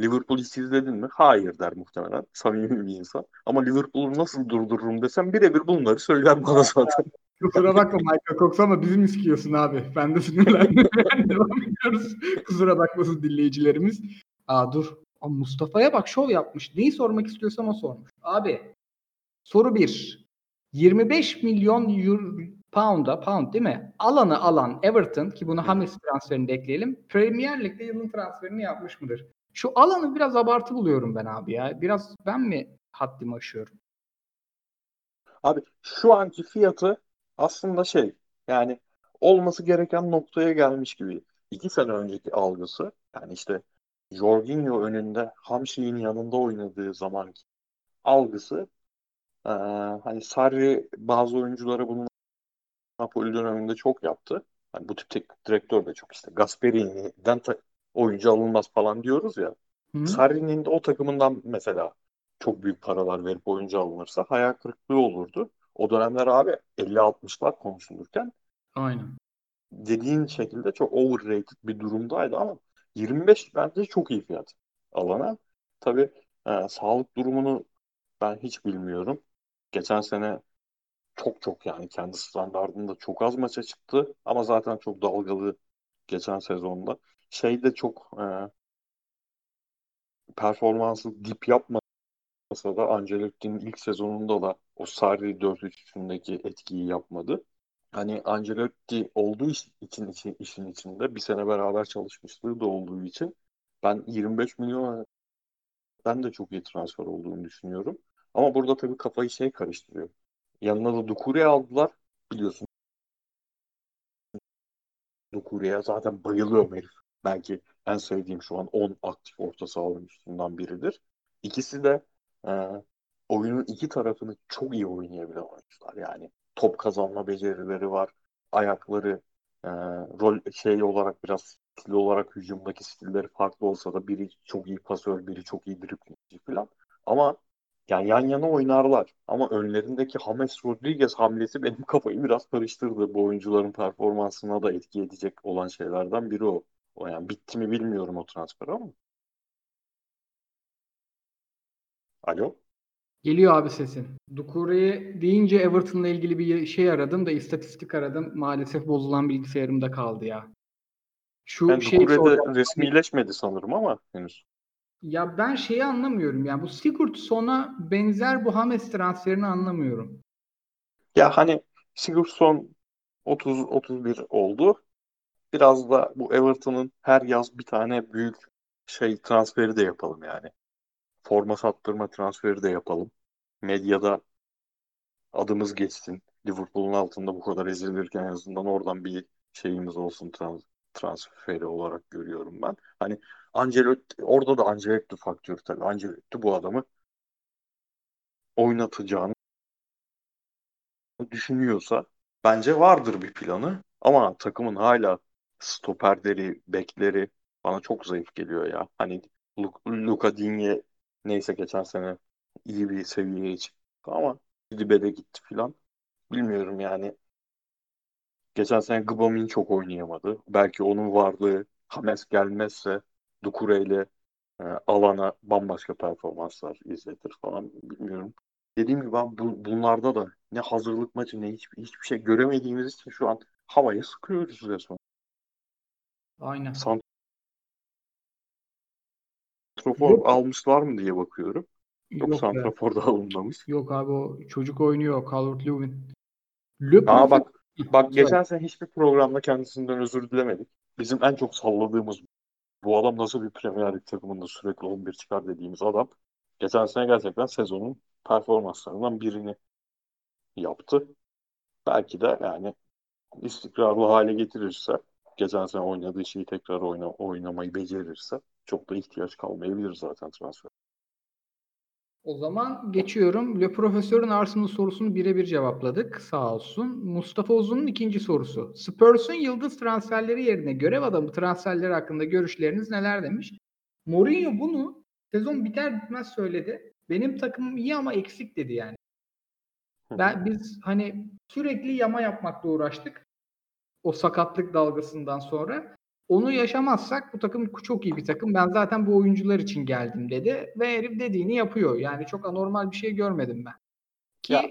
Liverpool izledin mi? Hayır der muhtemelen. Samimi bir insan. Ama Liverpool'u nasıl durdururum desem birebir bunları söyler bana zaten. Kusura bakma Michael Cox ama bizi mi sikiyorsun abi? Ben de sinirlendim. Devam ediyoruz. Kusura bakmasın dinleyicilerimiz. Aa dur. Mustafa'ya bak şov yapmış. Neyi sormak istiyorsam o sormuş. Abi soru 1. 25 milyon euro, pound'a, pound değil mi? Alanı alan Everton ki bunu Hames transferini de ekleyelim. Premier Lig'de yılın transferini yapmış mıdır? Şu alanı biraz abartı buluyorum ben abi ya. Biraz ben mi haddimi aşıyorum? Abi şu anki fiyatı aslında şey yani olması gereken noktaya gelmiş gibi. İki sene önceki algısı yani işte Jorginho önünde Hamşik'in yanında oynadığı zamanki algısı eee, hani Sarri bazı oyunculara bunu Napoli döneminde çok yaptı. Hani bu tip teknik direktör de çok işte Gasperini'den ta- oyuncu alınmaz falan diyoruz ya. Hı? Sarri'nin de o takımından mesela çok büyük paralar verip oyuncu alınırsa hayal kırıklığı olurdu. O dönemler abi 50-60'lar konuşulurken Aynen. dediğin şekilde çok overrated bir durumdaydı ama 25 bence çok iyi fiyat alana. Tabii e, sağlık durumunu ben hiç bilmiyorum. Geçen sene çok çok yani kendi standartında çok az maça çıktı ama zaten çok dalgalı geçen sezonda. Şey de çok e, performansı dip yapmasa da Ancelotti'nin ilk sezonunda da o Sarri 4-3-3'ündeki etkiyi yapmadı. Hani Ancelotti olduğu için, için işin içinde bir sene beraber çalışmışlığı da olduğu için ben 25 milyon ben de çok iyi transfer olduğunu düşünüyorum. Ama burada tabii kafayı şey karıştırıyor. Yanına da Doucouré aldılar. Biliyorsun Doucouré'ye zaten bayılıyorum herif. Belki en sevdiğim şu an 10 aktif orta saha oyuncusundan biridir. İkisi de e, oyunun iki tarafını çok iyi oynayabilen oyuncular. Yani top kazanma becerileri var. Ayakları e, rol şey olarak biraz stil olarak hücumdaki stilleri farklı olsa da biri çok iyi pasör, biri çok iyi driblingçi falan. Ama yani yan yana oynarlar. Ama önlerindeki James Rodriguez hamlesi benim kafayı biraz karıştırdı. Bu oyuncuların performansına da etki edecek olan şeylerden biri o. O yani bitti mi bilmiyorum o transfer ama. Alo? Geliyor abi sesin. Doucouré'yi deyince Everton'la ilgili bir şey aradım da istatistik aradım. Maalesef bozulan bilgisayarımda kaldı ya. Şu Yani şey Doucouré de soracağım. resmileşmedi sanırım ama henüz. Ya ben şeyi anlamıyorum. Yani bu Sigurdsson'a benzer bu Hames transferini anlamıyorum. Ya hani Sigurdsson 30-31 oldu. Biraz da bu Everton'ın her yaz bir tane büyük şey transferi de yapalım yani. Forma sattırma transferi de yapalım. Medyada adımız geçsin. Liverpool'un altında bu kadar ezilirken en azından oradan bir şeyimiz olsun trans transferi olarak görüyorum ben. Hani Ancelotti orada da Ancelotti faktörü tabii. Ancelotti bu adamı oynatacağını düşünüyorsa bence vardır bir planı. Ama takımın hala stoperleri, bekleri bana çok zayıf geliyor ya. Hani Lu- Luka Digne neyse geçen sene iyi bir seviyeye çıktı ama dibe de gitti filan. Bilmiyorum yani. Geçen sene Gbamin çok oynayamadı. Belki onun varlığı Hames gelmezse Doucouré ile e, alana bambaşka performanslar izletir falan bilmiyorum. Dediğim gibi abi bu, bunlarda da ne hazırlık maçı ne hiçbir, hiçbir şey göremediğimiz için şu an havaya sıkıyoruz resmen. Aynen. Santrafor Yok. almışlar mı diye bakıyorum. Yok, Yok be. santrafor da alınmamış. Yok abi o çocuk oynuyor Calvert-Lewin. Le Aa Profit- bak bak geçen sene hiçbir programda kendisinden özür dilemedik. Bizim en çok salladığımız bu adam nasıl bir Premier Lig takımında sürekli 11 çıkar dediğimiz adam. Geçen sene gerçekten sezonun performanslarından birini yaptı. Belki de yani istikrarlı hale getirirse geçen sene oynadığı şeyi tekrar oyna, oynamayı becerirse çok da ihtiyaç kalmayabilir zaten transfer. O zaman geçiyorum. Le Profesör'ün Arsenal sorusunu birebir cevapladık. Sağ olsun. Mustafa Uzun'un ikinci sorusu. Spurs'un yıldız transferleri yerine görev adamı transferleri hakkında görüşleriniz neler demiş. Mourinho bunu sezon biter bitmez söyledi. Benim takımım iyi ama eksik dedi yani. Ben biz hani sürekli yama yapmakla uğraştık. O sakatlık dalgasından sonra. Onu yaşamazsak bu takım çok iyi bir takım. Ben zaten bu oyuncular için geldim dedi ve herif dediğini yapıyor. Yani çok anormal bir şey görmedim ben. Ki Ya.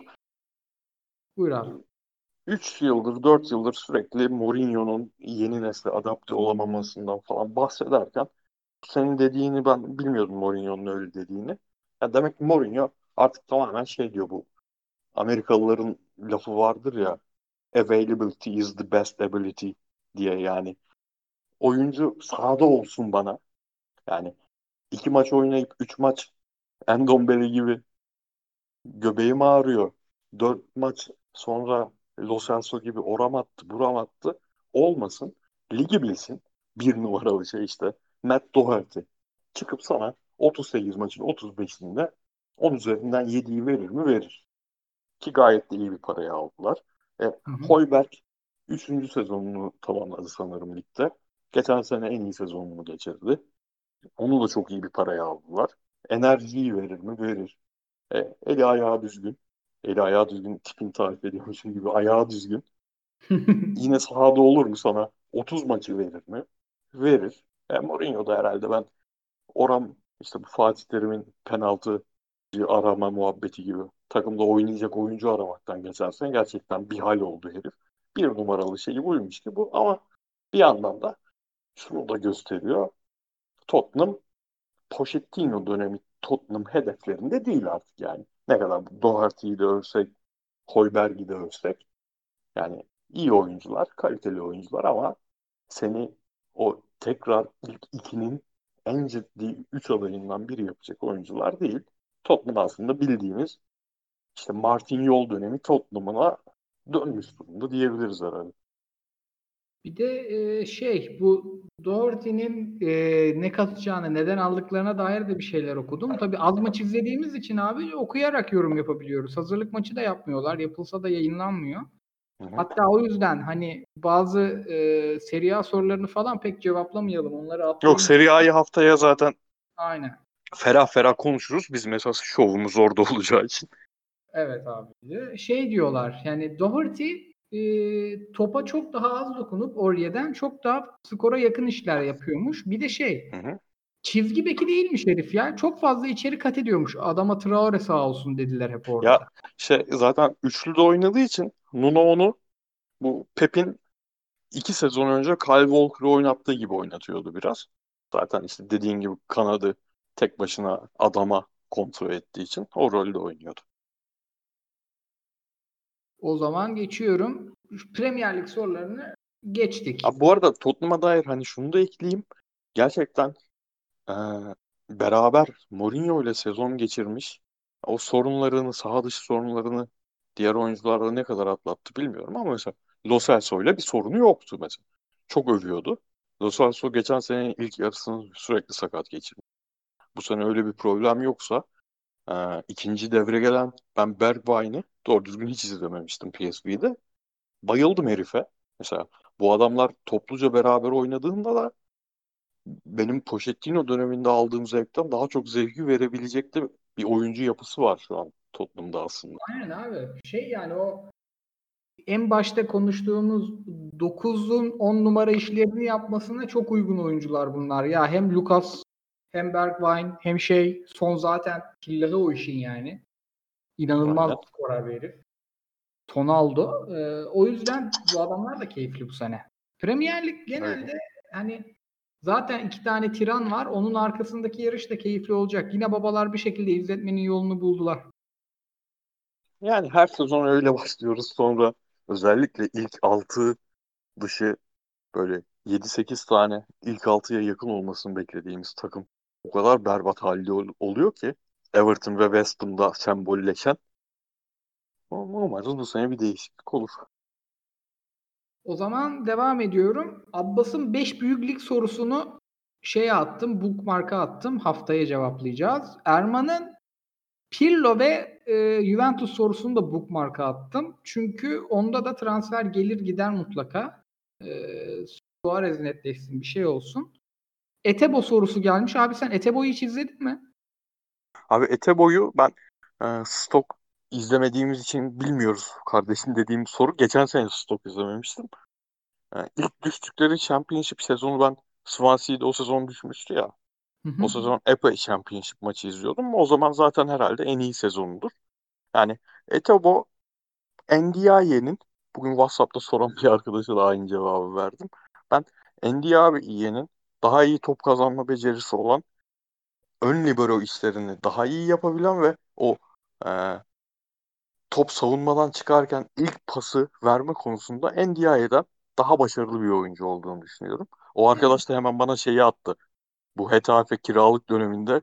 Buyur abi. 3 yıldır, 4 yıldır sürekli Mourinho'nun yeni nesle adapte olamamasından falan bahsederken senin dediğini ben bilmiyordum Mourinho'nun öyle dediğini. Ya demek ki Mourinho artık tamamen şey diyor bu. Amerikalıların lafı vardır ya availability is the best ability diye yani oyuncu sahada olsun bana. Yani iki maç oynayıp üç maç Endombele gibi göbeğim ağrıyor. Dört maç sonra Lo Celso gibi oram attı, buram attı. Olmasın. Ligi bilsin. Bir numaralı şey işte. Matt Doherty. Çıkıp sana 38 maçın 35'inde 10 üzerinden 7'yi verir mi? Verir. Ki gayet de iyi bir paraya aldılar. E, Hı hı. Hoiberg 3. sezonunu tamamladı sanırım ligde. Geçen sene en iyi sezonunu geçirdi. Onu da çok iyi bir paraya aldılar. Enerjiyi verir mi? Verir. E, eli ayağı düzgün. Eli ayağı düzgün tipini tarif ediyormuşum gibi ayağı düzgün. Yine sahada olur mu sana? 30 maçı verir mi? Verir. E, Mourinho da herhalde ben oram işte bu Fatih Terim'in penaltı arama muhabbeti gibi takımda oynayacak oyuncu aramaktan geçersen gerçekten bir hal oldu herif. Bir numaralı şeyi buymuş ki bu ama bir yandan da şunu da gösteriyor. Tottenham Pochettino dönemi Tottenham hedeflerinde değil artık yani. Ne kadar Doherty'yi de övsek, Hoiberg'i de övsek. Yani iyi oyuncular, kaliteli oyuncular ama seni o tekrar ilk ikinin en ciddi üç adayından biri yapacak oyuncular değil. Tottenham aslında bildiğimiz işte Martin Yol dönemi Tottenham'ına dönmüş durumda diyebiliriz herhalde. Bir de e, şey bu Doherty'nin e, ne katacağını, neden aldıklarına dair de bir şeyler okudum. Tabii az maç izlediğimiz için abi okuyarak yorum yapabiliyoruz. Hazırlık maçı da yapmıyorlar. Yapılsa da yayınlanmıyor. Hatta o yüzden hani bazı e, Serie A sorularını falan pek cevaplamayalım. Onları atlayalım. Yok Serie A'yı haftaya zaten Aynen. ferah ferah konuşuruz. Bizim esas şovumuz orada olacağı için. Evet abi. Şey diyorlar yani Doherty e, topa çok daha az dokunup Orye'den çok daha skora yakın işler yapıyormuş. Bir de şey Hı hı. çizgi beki değilmiş herif ya. Çok fazla içeri kat ediyormuş. Adama Traore sağ olsun dediler hep orada. Ya şey zaten üçlü de oynadığı için Nuno onu bu Pep'in iki sezon önce Kyle Walker'ı oynattığı gibi oynatıyordu biraz. Zaten işte dediğin gibi kanadı tek başına adama kontrol ettiği için o rolde oynuyordu. O zaman geçiyorum. Premier Lig sorularını geçtik. Abi bu arada Tottenham'a dair hani şunu da ekleyeyim. Gerçekten e, beraber Mourinho ile sezon geçirmiş. O sorunlarını, saha dışı sorunlarını diğer oyuncularla ne kadar atlattı bilmiyorum ama mesela Lo Celso ile bir sorunu yoktu mesela. Çok övüyordu. Lo Celso geçen sene ilk yarısını sürekli sakat geçirdi. Bu sene öyle bir problem yoksa e, ikinci devre gelen ben Bergwijn'i doğru düzgün hiç izlememiştim PSV'de. Bayıldım herife. Mesela bu adamlar topluca beraber oynadığında da benim Pochettino döneminde aldığım zevkten daha çok zevki verebilecek de bir oyuncu yapısı var şu an Tottenham'da aslında. Aynen abi. Şey yani o en başta konuştuğumuz 9'un 10 numara işlerini yapmasına çok uygun oyuncular bunlar. Ya hem Lucas hem Bergwijn hem şey son zaten killahı o işin yani. İnanılmaz Aynen. bir skorer bir herif. Tonaldo. Ee, o yüzden bu adamlar da keyifli bu sene. Premier Lig genelde hani zaten iki tane tiran var. Onun arkasındaki yarış da keyifli olacak. Yine babalar bir şekilde izletmenin yolunu buldular. Yani her sezon öyle başlıyoruz. Sonra özellikle ilk 6 dışı böyle 7-8 tane ilk 6'ya yakın olmasını beklediğimiz takım o kadar berbat halde ol- oluyor ki Everton ve West Ham'da sembolleşen. Ama Umarız bu sene bir değişiklik olur. O zaman devam ediyorum. Abbas'ın 5 büyük lig sorusunu şeye attım, bookmark'a attım. Haftaya cevaplayacağız. Erman'ın Pirlo ve e, Juventus sorusunu da bookmark'a attım. Çünkü onda da transfer gelir gider mutlaka. E, Suarez netleşsin bir şey olsun. Etebo sorusu gelmiş. Abi sen Etebo'yu hiç izledin mi? Abi Eteboy'u ben e, stok izlemediğimiz için bilmiyoruz kardeşim dediğim soru. Geçen sene stok izlememiştim. E, ilk düştükleri Championship sezonu ben Swansea'de o sezon düşmüştü ya. Hı hı. O sezon epey Championship maçı izliyordum. O zaman zaten herhalde en iyi sezonudur. Yani Etebo Ndiaye'nin bugün WhatsApp'ta soran bir arkadaşa da aynı cevabı verdim. Ben Ndiaye'nin daha iyi top kazanma becerisi olan ön libero işlerini daha iyi yapabilen ve o e, top savunmadan çıkarken ilk pası verme konusunda Ndiaye'den daha başarılı bir oyuncu olduğunu düşünüyorum. O arkadaş da hemen bana şeyi attı. Bu Hetafe kiralık döneminde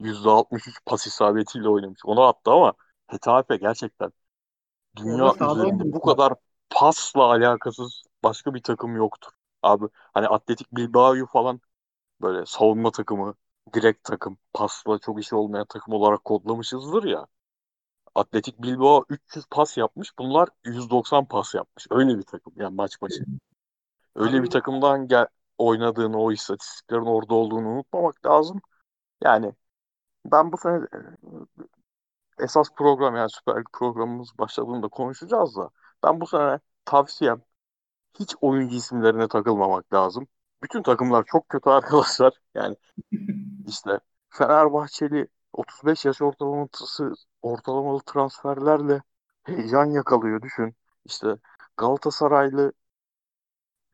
%63 pas isabetiyle oynamış. Onu attı ama Hetafe gerçekten dünya üzerinde bu kadar pasla alakasız başka bir takım yoktur. Abi hani Atletik Bilbao'yu falan böyle savunma takımı, direkt takım, pasla çok işi olmayan takım olarak kodlamışızdır ya. Atletik Bilbao 300 pas yapmış. Bunlar 190 pas yapmış. Öyle bir takım yani maç başı. Öyle bir takımdan gel oynadığını, o istatistiklerin orada olduğunu unutmamak lazım. Yani ben bu sene e, esas program yani Süper Lig programımız başladığında konuşacağız da ben bu sene tavsiyem hiç oyuncu isimlerine takılmamak lazım. Bütün takımlar çok kötü arkadaşlar. Yani işte Fenerbahçeli 35 yaş ortalaması ortalamalı transferlerle heyecan yakalıyor düşün. İşte Galatasaraylı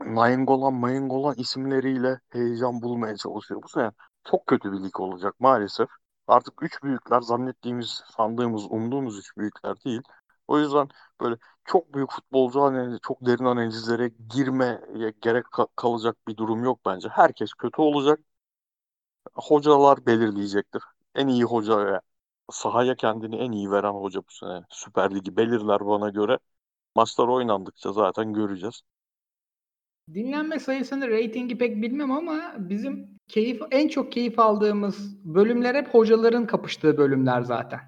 Nainggolan, Mainggolan isimleriyle heyecan bulmaya çalışıyor. Bu sene çok kötü bir lig olacak maalesef. Artık üç büyükler zannettiğimiz, sandığımız, umduğumuz üç büyükler değil. O yüzden böyle çok büyük futbolcu analizi, çok derin analizlere girmeye gerek ka- kalacak bir durum yok bence. Herkes kötü olacak. Hocalar belirleyecektir. En iyi hoca sahaya kendini en iyi veren hoca bu sene. Süper Ligi belirler bana göre. Maçlar oynandıkça zaten göreceğiz. Dinlenme sayısını, reytingi pek bilmem ama bizim keyif en çok keyif aldığımız bölümler hep hocaların kapıştığı bölümler zaten.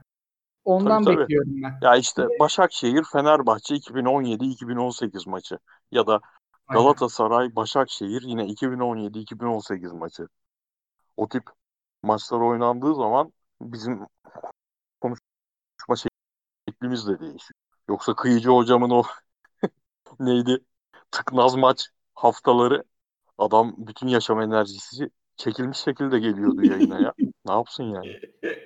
Ondan Tabii, tabii. bekliyorum ben. Ya işte Başakşehir Fenerbahçe 2017-2018 maçı ya da. Galatasaray Başakşehir yine 2017-2018 maçı. O tip maçlar oynandığı zaman bizim konuşma şeklimiz de değişiyor. Yoksa Kıyıcı hocamın o neydi tıknaz maç haftaları adam bütün yaşam enerjisi çekilmiş şekilde geliyordu yayına ya. Ne yapsın yani?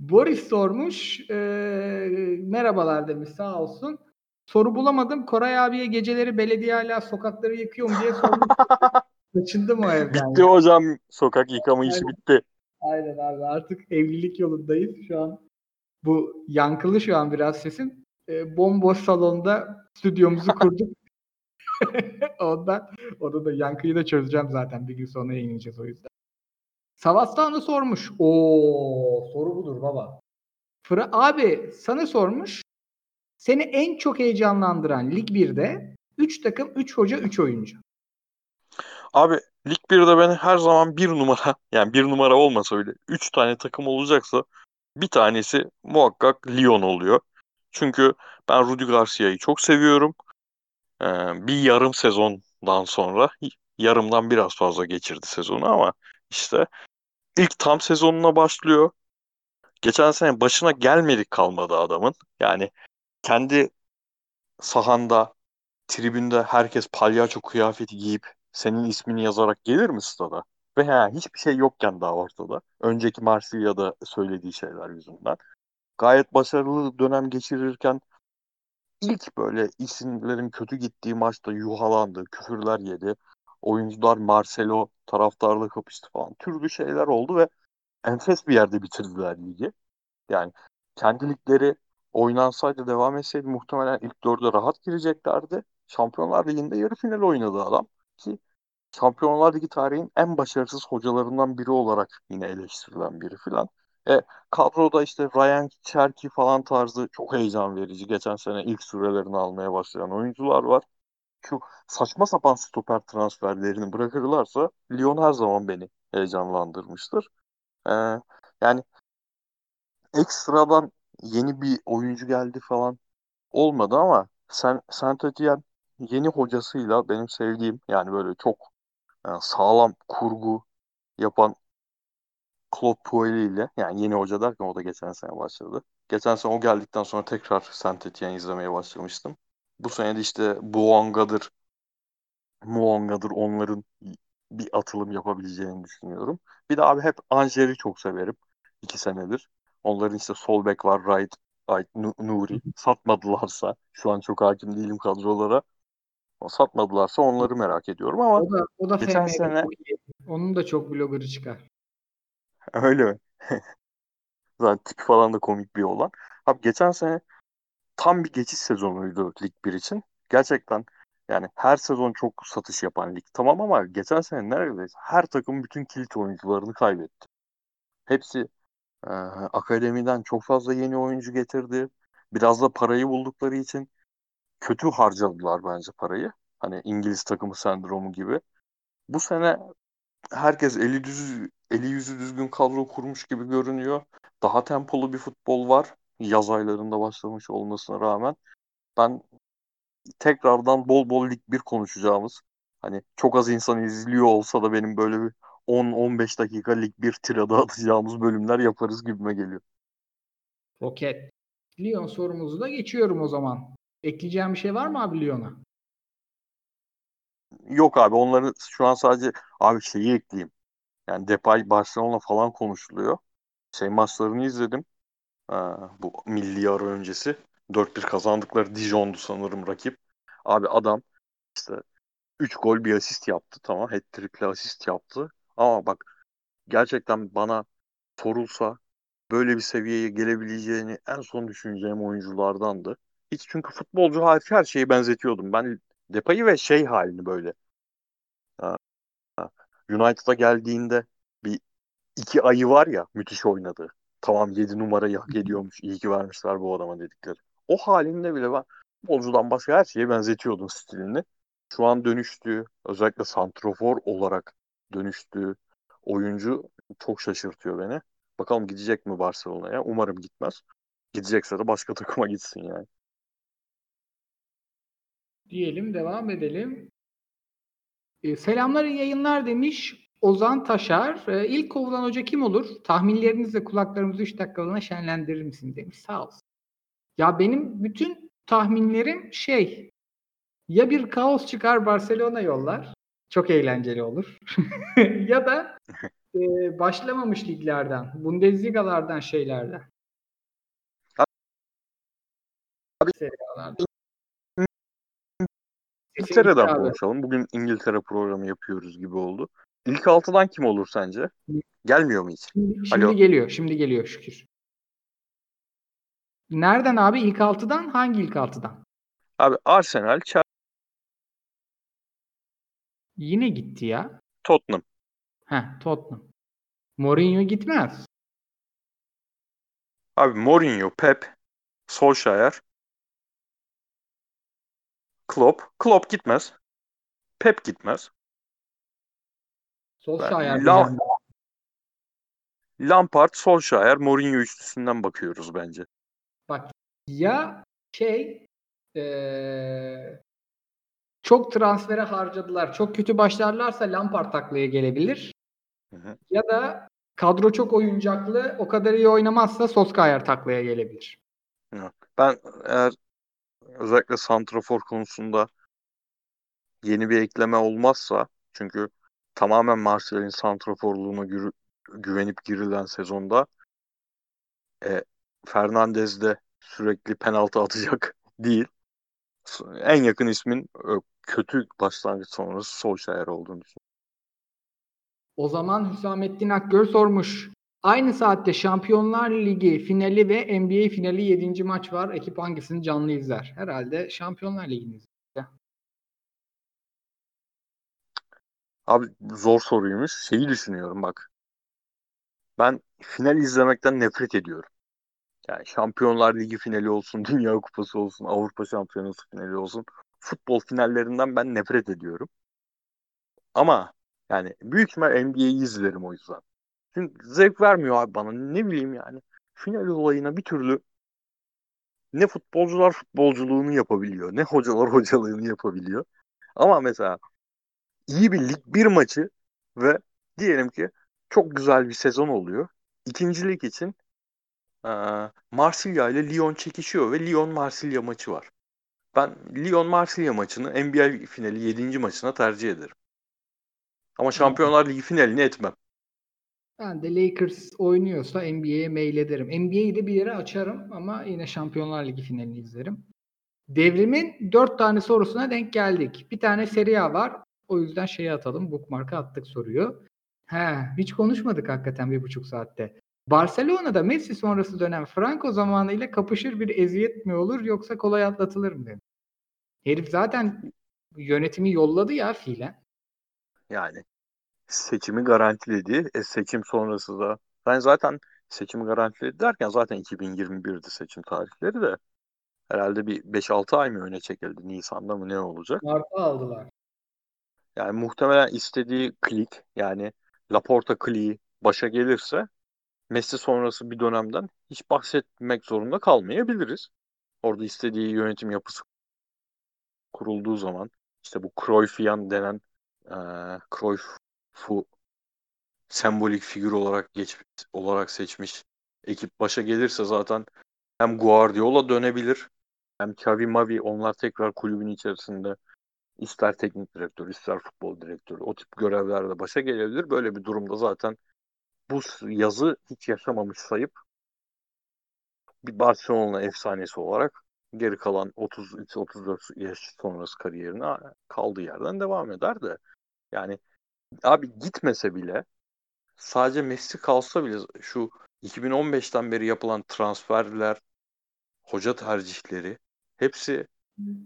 Boris sormuş. eee, merhabalar demiş sağ olsun. Soru bulamadım. Koray abiye geceleri belediye hala sokakları yıkıyor mu diye sordum. Kaçındım o evden. Bitti hocam. Sokak yıkama işi Aynen. bitti. Aynen abi artık evlilik yolundayız şu an. Bu yankılı şu an biraz sesim. E, bomboş salonda stüdyomuzu kurduk. Ondan onu da yankıyı da çözeceğim zaten bir gün sonra yayınlayacağız o yüzden. Savastan sormuş. Oo soru budur baba. Fıra abi sana sormuş. Seni en çok heyecanlandıran Lig 1'de 3 takım, 3 hoca, 3 oyuncu. Abi Lig 1'de ben her zaman bir numara yani bir numara olmasa bile 3 tane takım olacaksa bir tanesi muhakkak Lyon oluyor. Çünkü ben Rudi Garcia'yı çok seviyorum. Ee, bir yarım sezondan sonra yarımdan biraz fazla geçirdi sezonu ama işte ilk tam sezonuna başlıyor. Geçen sene başına gelmedik kalmadı adamın. Yani kendi sahanda, tribünde herkes palyaço kıyafeti giyip senin ismini yazarak gelir mi stada? Ve he, hiçbir şey yokken daha ortada. Önceki Marsilya'da söylediği şeyler yüzünden. Gayet başarılı dönem geçirirken ilk böyle isimlerin kötü gittiği maçta yuhalandı, küfürler yedi. Oyuncular Marcelo taraftarla kapıştı falan. Türlü şeyler oldu ve enfes bir yerde bitirdiler ligi. Yani kendi ligleri oynansaydı devam etseydi muhtemelen ilk dörde rahat gireceklerdi. Şampiyonlar Ligi'nde yarı final oynadı adam ki Şampiyonlar Ligi tarihin en başarısız hocalarından biri olarak yine eleştirilen biri filan. E, kadroda işte Ryan Cherky falan tarzı çok heyecan verici. Geçen sene ilk sürelerini almaya başlayan oyuncular var. Şu saçma sapan stoper transferlerini bırakırlarsa Lyon her zaman beni heyecanlandırmıştır. E, yani ekstradan yeni bir oyuncu geldi falan olmadı ama sen Saint Etienne yeni hocasıyla benim sevdiğim yani böyle çok yani sağlam kurgu yapan Claude Pueli ile yani yeni hoca derken o da geçen sene başladı. Geçen sene o geldikten sonra tekrar Saint Etienne izlemeye başlamıştım. Bu sene de işte Buonga'dır, Muonga'dır onların bir atılım yapabileceğini düşünüyorum. Bir de abi hep Anger'i çok severim. iki senedir. Onların işte sol bek var, right, right Nuri. Satmadılarsa, şu an çok hakim değilim kadrolara. Satmadılarsa onları merak ediyorum ama O da o da geçen FM sene onun da çok bloggerı çıkar. öyle mi? Zaten tipi falan da komik bir olan. Abi geçen sene tam bir geçiş sezonuydu Lig 1 için. Gerçekten yani her sezon çok satış yapan lig tamam ama geçen sene neredeyse her takım bütün kilit oyuncularını kaybetti. Hepsi e, akademiden çok fazla yeni oyuncu getirdi. Biraz da parayı buldukları için kötü harcadılar bence parayı. Hani İngiliz takımı sendromu gibi. Bu sene herkes eli düz eli yüzü düzgün kadro kurmuş gibi görünüyor. Daha tempolu bir futbol var. Yaz aylarında başlamış olmasına rağmen. Ben tekrardan bol bol Lig 1 konuşacağımız hani çok az insan izliyor olsa da benim böyle bir 10-15 dakika Lig 1 tiradı atacağımız bölümler yaparız gibime geliyor. Roket. Lyon sorumuzu da geçiyorum o zaman. Ekleyeceğim bir şey var mı abi Lyon'a? Yok abi onları şu an sadece abi şeyi ekleyeyim. Yani Depay Barcelona falan konuşuluyor. Şey maçlarını izledim. Ee, bu milli ara öncesi. 4-1 kazandıkları Dijon'du sanırım rakip. Abi adam işte 3 gol bir asist yaptı tamam. Hat-trick'le asist yaptı. Ama bak gerçekten bana sorulsa böyle bir seviyeye gelebileceğini en son düşüneceğim oyunculardandı. Hiç çünkü futbolcu hariç her şeyi benzetiyordum. Ben Depay'ı ve şey halini böyle. United'a geldiğinde bir iki ayı var ya müthiş oynadı. Tamam 7 numarayı hak ediyormuş. İyi ki vermişler bu adama dedikleri. O halinde bile ben futbolcudan başka her şeye benzetiyordum stilini. Şu an dönüştüğü özellikle santrofor olarak dönüştüğü oyuncu çok şaşırtıyor beni. Bakalım gidecek mi Barcelona'ya? Umarım gitmez. Gidecekse de başka takıma gitsin yani. Diyelim devam edelim. E, selamlar iyi yayınlar demiş Ozan Taşar. E, ilk kovulan hoca kim olur? Tahminlerinizle kulaklarımızı 3 dakikalığına şenlendirir misin demiş. Sağ olsun. Ya benim bütün tahminlerim şey ya bir kaos çıkar Barcelona yollar. Çok eğlenceli olur. ya da e, başlamamış liglerden, Bundesligalardan şeylerden. Abi-. İngiltere'den konuşalım. Bugün İngiltere programı yapıyoruz gibi oldu. İlk altıdan kim olur sence? Gelmiyor mu hiç? Şimdi, Alo. geliyor. Şimdi geliyor şükür. Nereden abi? İlk altıdan? Hangi ilk altıdan? Abi Arsenal, Chelsea, Yine gitti ya. Tottenham. Heh, Tottenham. Mourinho gitmez. Abi Mourinho, Pep, Solskjaer, Klopp. Klopp gitmez. Pep gitmez. Solskjaer diyeceğim. Lampard, Solskjaer, Mourinho üçlüsünden bakıyoruz bence. Bak ya şey eee, çok transfere harcadılar. Çok kötü başlarlarsa Lampard taklaya gelebilir. Hı hı. Ya da kadro çok oyuncaklı o kadar iyi oynamazsa Solskjaer taklaya gelebilir. Ben eğer özellikle santrafor konusunda yeni bir ekleme olmazsa çünkü tamamen Martial'in santraforluğuna güvenip girilen sezonda e, Fernandez de sürekli penaltı atacak değil. En yakın ismin kötü başlangıç sonrası Solskjaer olduğunu düşünüyorum. O zaman Hüsamettin Akgör sormuş. Aynı saatte Şampiyonlar Ligi finali ve NBA finali 7. maç var. Ekip hangisini canlı izler? Herhalde Şampiyonlar Ligi'ni izler. Abi zor soruymuş. Şeyi düşünüyorum bak. Ben final izlemekten nefret ediyorum. Yani Şampiyonlar Ligi finali olsun, Dünya Kupası olsun, Avrupa Şampiyonası finali olsun. Futbol finallerinden ben nefret ediyorum. Ama yani büyük ihtimal NBA'yi izlerim o yüzden. Çünkü zevk vermiyor abi bana. Ne bileyim yani. Final olayına bir türlü ne futbolcular futbolculuğunu yapabiliyor, ne hocalar hocalığını yapabiliyor. Ama mesela iyi bir lig bir maçı ve diyelim ki çok güzel bir sezon oluyor. İkincilik için eee Marsilya ile Lyon çekişiyor ve Lyon Marsilya maçı var. Ben Lyon Marsilya maçını NBA finali 7. maçına tercih ederim. Ama Şampiyonlar Ligi finalini etmem. Ben de Lakers oynuyorsa NBA'ye mail ederim. NBA'yi de bir yere açarım ama yine Şampiyonlar Ligi finalini izlerim. Devrimin dört tane sorusuna denk geldik. Bir tane Serie A var. O yüzden şeye atalım. Bookmark'a attık soruyu. He, hiç konuşmadık hakikaten bir buçuk saatte. Barcelona'da Messi sonrası dönem Franco zamanıyla kapışır bir eziyet mi olur yoksa kolay atlatılır mı? Herif zaten yönetimi yolladı ya fiilen. Yani seçimi garantiledi. E, seçim sonrası da ben zaten seçimi garantiledi derken zaten 2021'di seçim tarihleri de herhalde bir 5-6 ay mı öne çekildi? Nisan'da mı ne olacak? Mart'a aldılar. Yani muhtemelen istediği klik yani Laporta kliği başa gelirse Messi sonrası bir dönemden hiç bahsetmek zorunda kalmayabiliriz. Orada istediği yönetim yapısı kurulduğu zaman işte bu Cruyffian denen e, Cruyff'u sembolik figür olarak geç olarak seçmiş ekip başa gelirse zaten hem Guardiola dönebilir hem Xavi Mavi onlar tekrar kulübün içerisinde ister teknik direktör ister futbol direktörü o tip görevlerde başa gelebilir. Böyle bir durumda zaten bu yazı hiç yaşamamış sayıp bir Barcelona efsanesi olarak geri kalan 33-34 yaş sonrası kariyerine kaldığı yerden devam eder de yani abi gitmese bile sadece Messi kalsa bile şu 2015'ten beri yapılan transferler, hoca tercihleri hepsi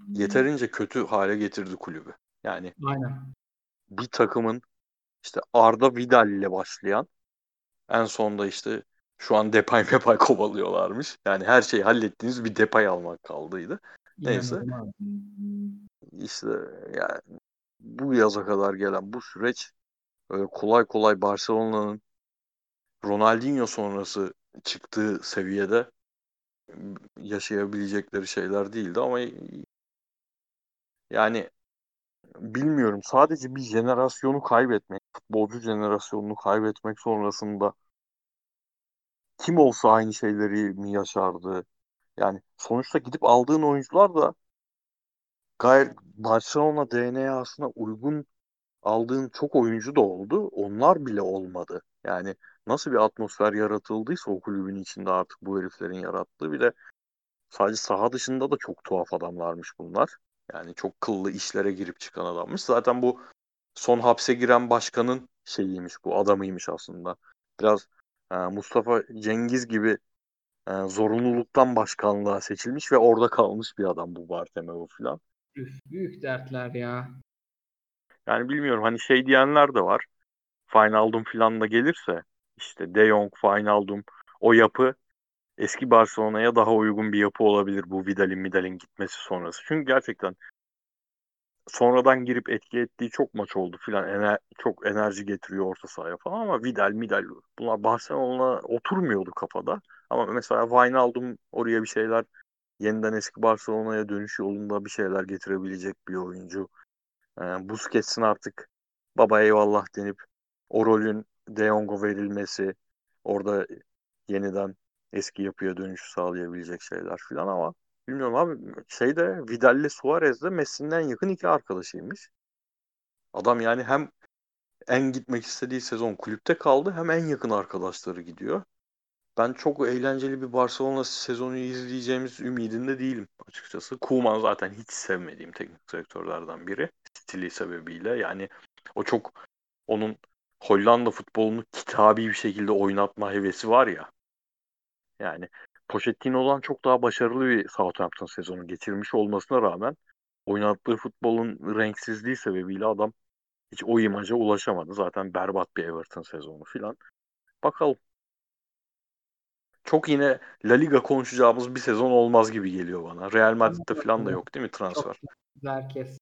yeterince kötü hale getirdi kulübü. Yani Aynen. bir takımın işte Arda Vidal ile başlayan en sonda işte şu an Depay Mepay kovalıyorlarmış. Yani her şeyi hallettiğiniz bir Depay almak kaldıydı. Neyse. İşte yani bu yaza kadar gelen bu süreç öyle kolay kolay Barcelona'nın Ronaldinho sonrası çıktığı seviyede yaşayabilecekleri şeyler değildi ama yani bilmiyorum sadece bir jenerasyonu kaybetmek, futbolcu jenerasyonunu kaybetmek sonrasında kim olsa aynı şeyleri mi yaşardı? Yani sonuçta gidip aldığın oyuncular da gayet Barcelona DNA'sına uygun aldığın çok oyuncu da oldu. Onlar bile olmadı. Yani nasıl bir atmosfer yaratıldıysa o kulübün içinde artık bu heriflerin yarattığı bir de sadece saha dışında da çok tuhaf adamlarmış bunlar. Yani çok kıllı işlere girip çıkan adammış. Zaten bu son hapse giren başkanın şeyiymiş bu adamıymış aslında. Biraz e, Mustafa Cengiz gibi e, zorunluluktan başkanlığa seçilmiş ve orada kalmış bir adam bu Bartomeu falan. Üf, büyük dertler ya. Yani bilmiyorum hani şey diyenler de var. Finaldum falan da gelirse işte De Jong, Finaldum o yapı eski Barcelona'ya daha uygun bir yapı olabilir bu Vidal'in Midal'in gitmesi sonrası. Çünkü gerçekten sonradan girip etki ettiği çok maç oldu filan. Ener çok enerji getiriyor orta sahaya falan ama Vidal, Midal bunlar Barcelona oturmuyordu kafada. Ama mesela Wijnaldum oraya bir şeyler yeniden eski Barcelona'ya dönüş yolunda bir şeyler getirebilecek bir oyuncu. Ee, Busquets'in artık baba eyvallah denip o rolün De Jong'a verilmesi orada yeniden eski yapıya dönüşü sağlayabilecek şeyler filan ama bilmiyorum abi şeyde Vidal'le Suarez de Messi'nin en yakın iki arkadaşıymış. Adam yani hem en gitmek istediği sezon kulüpte kaldı hem en yakın arkadaşları gidiyor. Ben çok eğlenceli bir Barcelona sezonu izleyeceğimiz ümidinde değilim açıkçası. Koeman zaten hiç sevmediğim teknik direktörlerden biri. Stili sebebiyle. Yani o çok onun Hollanda futbolunu kitabi bir şekilde oynatma hevesi var ya. Yani Pochettino'dan çok daha başarılı bir Southampton sezonu geçirmiş olmasına rağmen oynattığı futbolun renksizliği sebebiyle adam hiç o imaja ulaşamadı. Zaten berbat bir Everton sezonu filan. Bakalım. Çok yine La Liga konuşacağımız bir sezon olmaz gibi geliyor bana. Real Madrid'de falan da yok değil mi transfer? Çok herkes.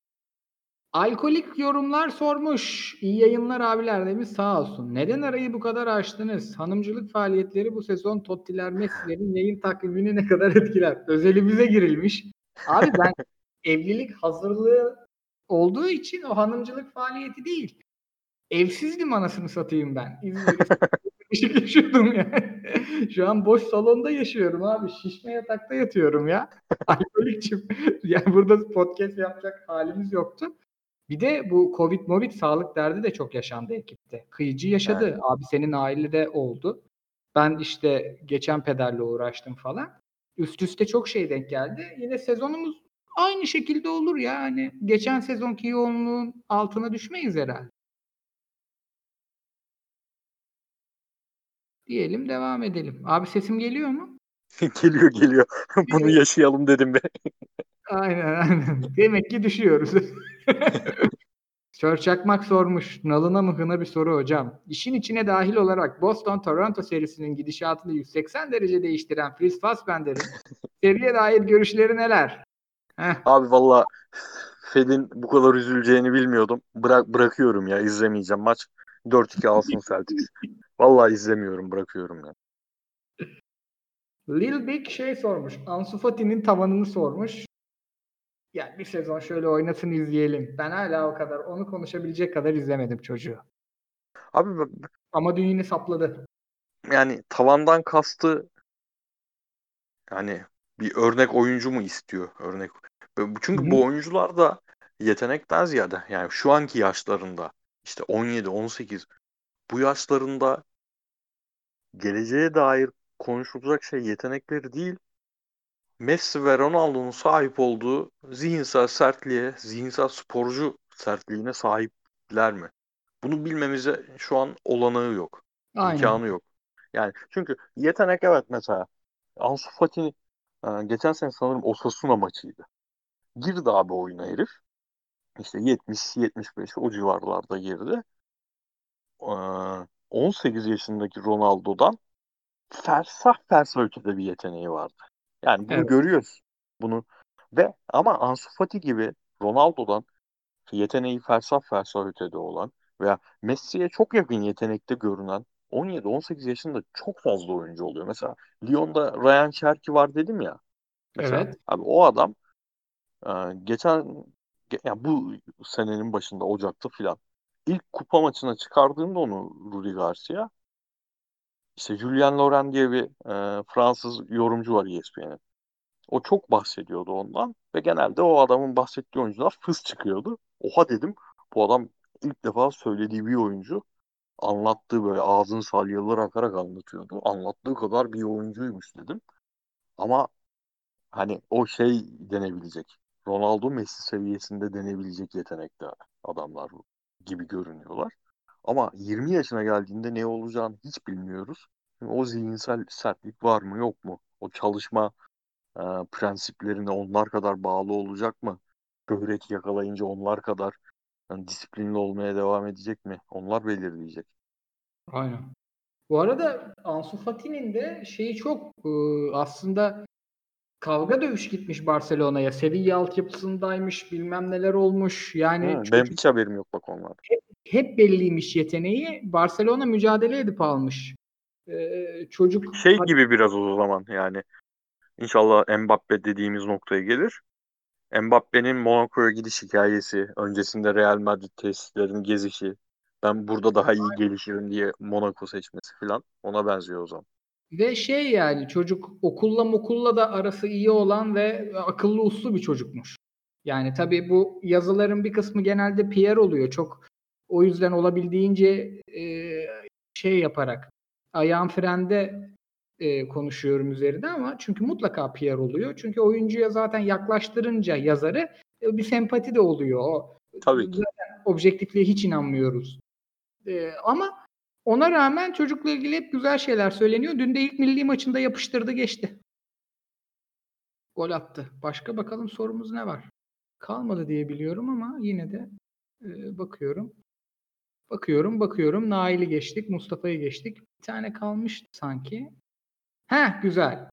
Alkolik yorumlar sormuş. İyi yayınlar abiler demiş sağ olsun. Neden arayı bu kadar açtınız? Hanımcılık faaliyetleri bu sezon Tottiler Messi'lerin yayın takvimini ne kadar etkiler? Özelimize girilmiş. Abi ben evlilik hazırlığı olduğu için o hanımcılık faaliyeti değil. Evsizdim anasını satayım ben. İzmir'de yaşıyordum yani. Şu an boş salonda yaşıyorum abi. Şişme yatakta yatıyorum ya. Alkolikçim. Yani burada podcast yapacak halimiz yoktu. Bir de bu Covid Movid sağlık derdi de çok yaşandı ekipte. Kıyıcı yaşadı. Evet. Abi senin ailede oldu. Ben işte geçen pederle uğraştım falan. Üst üste çok şey denk geldi. Yine sezonumuz aynı şekilde olur ya. Hani geçen sezonki yoğunluğun altına düşmeyiz herhalde. Diyelim devam edelim. Abi sesim geliyor mu? geliyor geliyor. Bunu yaşayalım dedim be. Aynen aynen. Demek ki düşüyoruz. Sör Çakmak sormuş. Nalına mıhına bir soru hocam. İşin içine dahil olarak Boston-Toronto serisinin gidişatını 180 derece değiştiren Fritz Fassbender'in seriye dair görüşleri neler? Heh. Abi valla Fed'in bu kadar üzüleceğini bilmiyordum. Bırak bırakıyorum ya izlemeyeceğim maç. 4-2 alsın Celtics. Valla izlemiyorum bırakıyorum ya. Lil Big şey sormuş. Ansu Fati'nin tavanını sormuş. Yani bir sezon şöyle oynasın izleyelim. Ben hala o kadar onu konuşabilecek kadar izlemedim çocuğu. Abi ama düğünü sapladı. Yani tavandan kastı yani bir örnek oyuncu mu istiyor örnek? Çünkü Hı-hı. bu oyuncular da yetenekten ziyade yani şu anki yaşlarında işte 17 18 bu yaşlarında geleceğe dair konuşulacak şey yetenekleri değil Messi ve Ronaldo'nun sahip olduğu zihinsel sertliğe, zihinsel sporcu sertliğine sahipler mi? Bunu bilmemize şu an olanağı yok. Aynen. İmkanı yok. Yani çünkü yetenek evet mesela Ansu Fati e, geçen sene sanırım Osasuna maçıydı. Girdi abi oyuna herif. İşte 70-75 o civarlarda girdi. 18 e, yaşındaki Ronaldo'dan fersah fersah ötede bir yeteneği vardı. Yani bunu evet. görüyoruz. Bunu ve ama Ansu Fati gibi Ronaldo'dan yeteneği fersah fersah ötede olan veya Messi'ye çok yakın yetenekte görünen 17-18 yaşında çok fazla oyuncu oluyor. Mesela Lyon'da Ryan Cherki var dedim ya. Mesela, evet. Abi o adam e, geçen yani bu senenin başında Ocak'ta filan ilk kupa maçına çıkardığında onu Rudi Garcia işte Julien Laurent diye bir e, Fransız yorumcu var ESPN'in. O çok bahsediyordu ondan ve genelde o adamın bahsettiği oyuncular fıs çıkıyordu. Oha dedim bu adam ilk defa söylediği bir oyuncu anlattığı böyle ağzını salyalar akarak anlatıyordu. Anlattığı kadar bir oyuncuymuş dedim. Ama hani o şey denebilecek. Ronaldo Messi seviyesinde denebilecek yetenekte adamlar gibi görünüyorlar. Ama 20 yaşına geldiğinde ne olacağını hiç bilmiyoruz. o zihinsel sertlik var mı yok mu? O çalışma e, prensiplerine onlar kadar bağlı olacak mı? Böbrek yakalayınca onlar kadar yani disiplinli olmaya devam edecek mi? Onlar belirleyecek. Aynen. Bu arada Ansu Fati'nin de şeyi çok e, aslında kavga dövüş gitmiş Barcelona'ya. Sevilla altyapısındaymış, bilmem neler olmuş. Yani Hı, çocuk, benim hiç haberim yok bak onlar. Hep, hep belliymiş yeteneği. Barcelona mücadele edip almış. Ee, çocuk şey gibi biraz o zaman yani. İnşallah Mbappe dediğimiz noktaya gelir. Mbappe'nin Monaco'ya gidiş hikayesi, öncesinde Real Madrid tesislerini gezişi, ben burada daha iyi gelişirim diye Monaco seçmesi falan ona benziyor o zaman. Ve şey yani çocuk okulla mokulla da arası iyi olan ve akıllı uslu bir çocukmuş. Yani tabii bu yazıların bir kısmı genelde PR oluyor. Çok o yüzden olabildiğince e, şey yaparak ayağın frende e, konuşuyorum üzerinde ama çünkü mutlaka PR oluyor. Çünkü oyuncuya zaten yaklaştırınca yazarı e, bir sempati de oluyor. O, Tabii ki. Zaten objektifliğe hiç inanmıyoruz. E, ama ona rağmen çocukla ilgili hep güzel şeyler söyleniyor. Dün de ilk milli maçında yapıştırdı geçti. Gol attı. Başka bakalım sorumuz ne var? Kalmadı diye biliyorum ama yine de e, bakıyorum. Bakıyorum, bakıyorum. Nail'i geçtik, Mustafa'yı geçtik. Bir tane kalmıştı sanki. Heh, güzel.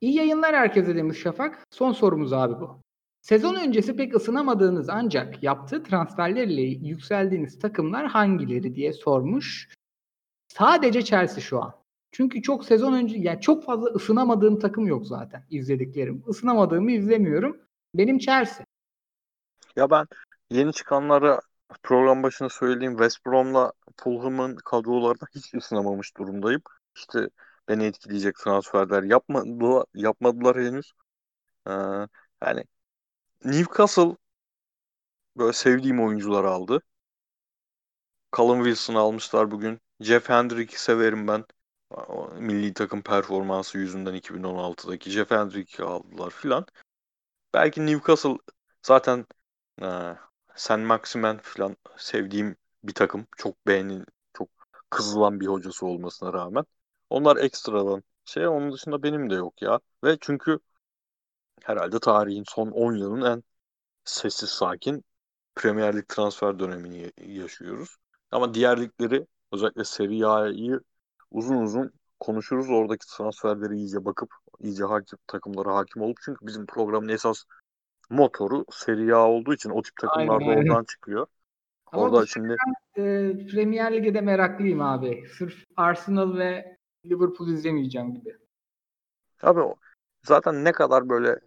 İyi yayınlar herkese demiş Şafak. Son sorumuz abi bu. Sezon öncesi pek ısınamadığınız ancak yaptığı transferlerle yükseldiğiniz takımlar hangileri diye sormuş. Sadece Chelsea şu an. Çünkü çok sezon önce yani çok fazla ısınamadığım takım yok zaten izlediklerim. Isınamadığımı izlemiyorum. Benim Chelsea. Ya ben yeni çıkanlara program başında söylediğim West Brom'la Fulham'ın kadrolarına hiç ısınamamış durumdayım. İşte beni etkileyecek transferler yapmadılar, yapmadılar henüz. Ee, yani Newcastle böyle sevdiğim oyuncular aldı. Callum Wilson almışlar bugün. Jeff Hendrick'i severim ben. milli takım performansı yüzünden 2016'daki Jeff Hendrick'i aldılar filan. Belki Newcastle zaten e, Sen Maximen filan sevdiğim bir takım. Çok beğenil, çok kızılan bir hocası olmasına rağmen. Onlar ekstradan şey onun dışında benim de yok ya. Ve çünkü herhalde tarihin son 10 yılın en sessiz sakin Premier Lig transfer dönemini yaşıyoruz. Ama diğer ligleri özellikle Serie A'yı uzun uzun konuşuruz. Oradaki transferleri iyice bakıp iyice hakim, takımlara hakim olup çünkü bizim programın esas motoru Serie A olduğu için o tip takımlar da oradan çıkıyor. Ama Orada şimdi e, Premier Lig'e de meraklıyım abi. Sırf Arsenal ve Liverpool izlemeyeceğim gibi. Abi zaten ne kadar böyle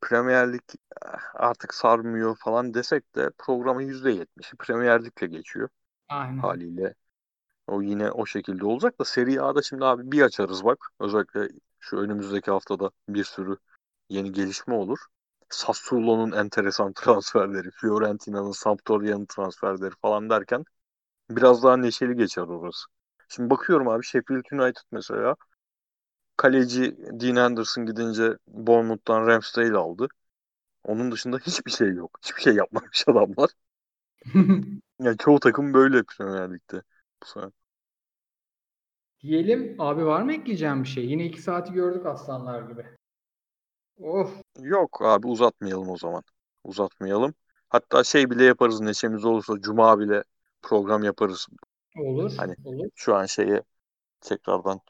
Premier Lig eh, artık sarmıyor falan desek de programın %70'i Premier Lig'le geçiyor. Aynen. Haliyle o yine o şekilde olacak da Serie A'da şimdi abi bir açarız bak. Özellikle şu önümüzdeki haftada bir sürü yeni gelişme olur. Sassuolo'nun enteresan transferleri, Fiorentina'nın, Sampdoria'nın transferleri falan derken biraz daha neşeli geçer orası. Şimdi bakıyorum abi Sheffield United mesela kaleci Dean Anderson gidince Bournemouth'tan Ramsdale aldı. Onun dışında hiçbir şey yok. Hiçbir şey yapmamış adamlar. yani çoğu takım böyle Premier Lig'de bu. Diyelim abi var mı ekleyeceğim bir şey? Yine iki saati gördük aslanlar gibi. Of. Yok abi uzatmayalım o zaman. Uzatmayalım. Hatta şey bile yaparız neşemiz olursa cuma bile program yaparız. Olur. Hani olur. şu an şeye tekrardan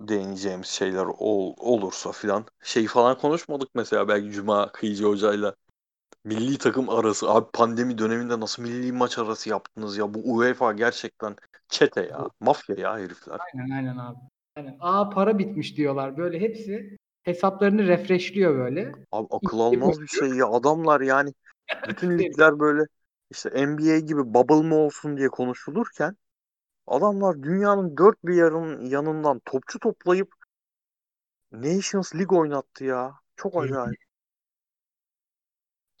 değineceğimiz şeyler ol, olursa filan. Şey falan konuşmadık mesela belki Cuma Kıyıcı Hoca'yla. Milli takım arası. Abi pandemi döneminde nasıl milli maç arası yaptınız ya? Bu UEFA gerçekten çete ya. Mafya ya herifler. Aynen aynen abi. Aynen. Aa para bitmiş diyorlar. Böyle hepsi hesaplarını refreshliyor böyle. Abi akıl almaz bir şey ya. Adamlar yani bütün ligler böyle işte NBA gibi bubble mı olsun diye konuşulurken Adamlar dünyanın dört bir yarın yanından topçu toplayıp Nations League oynattı ya. Çok acayip.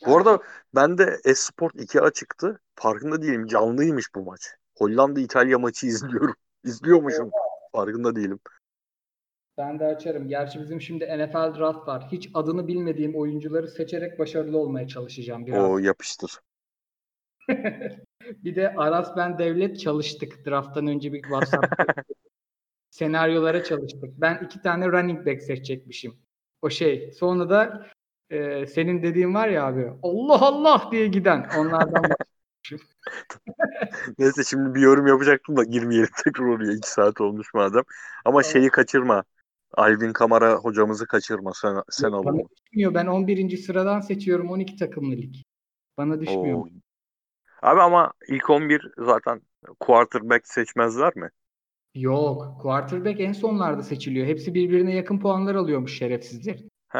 Bu arada ben de Esport 2'a çıktı. Farkında değilim. Canlıymış bu maç. Hollanda-İtalya maçı izliyorum. İzliyormuşum. Farkında değilim. Ben de açarım. Gerçi bizim şimdi NFL draft var. Hiç adını bilmediğim oyuncuları seçerek başarılı olmaya çalışacağım biraz. O yapıştır. Bir de Aras ben devlet çalıştık. Draft'tan önce bir WhatsApp senaryolara çalıştık. Ben iki tane running back seçecekmişim. O şey. Sonra da e, senin dediğin var ya abi. Allah Allah diye giden. Onlardan Neyse şimdi bir yorum yapacaktım da girmeyelim tekrar oraya. iki saat olmuş madem. Ama Tamam. şeyi kaçırma. Alvin Kamara hocamızı kaçırma. Sen, sen al Bana düşmüyor. Ben 11. sıradan seçiyorum 12 takımlı lig. Bana düşmüyor. Oo. Abi ama ilk 11 zaten quarterback seçmezler mi? Yok. Quarterback en sonlarda seçiliyor. Hepsi birbirine yakın puanlar alıyormuş şerefsizler. He,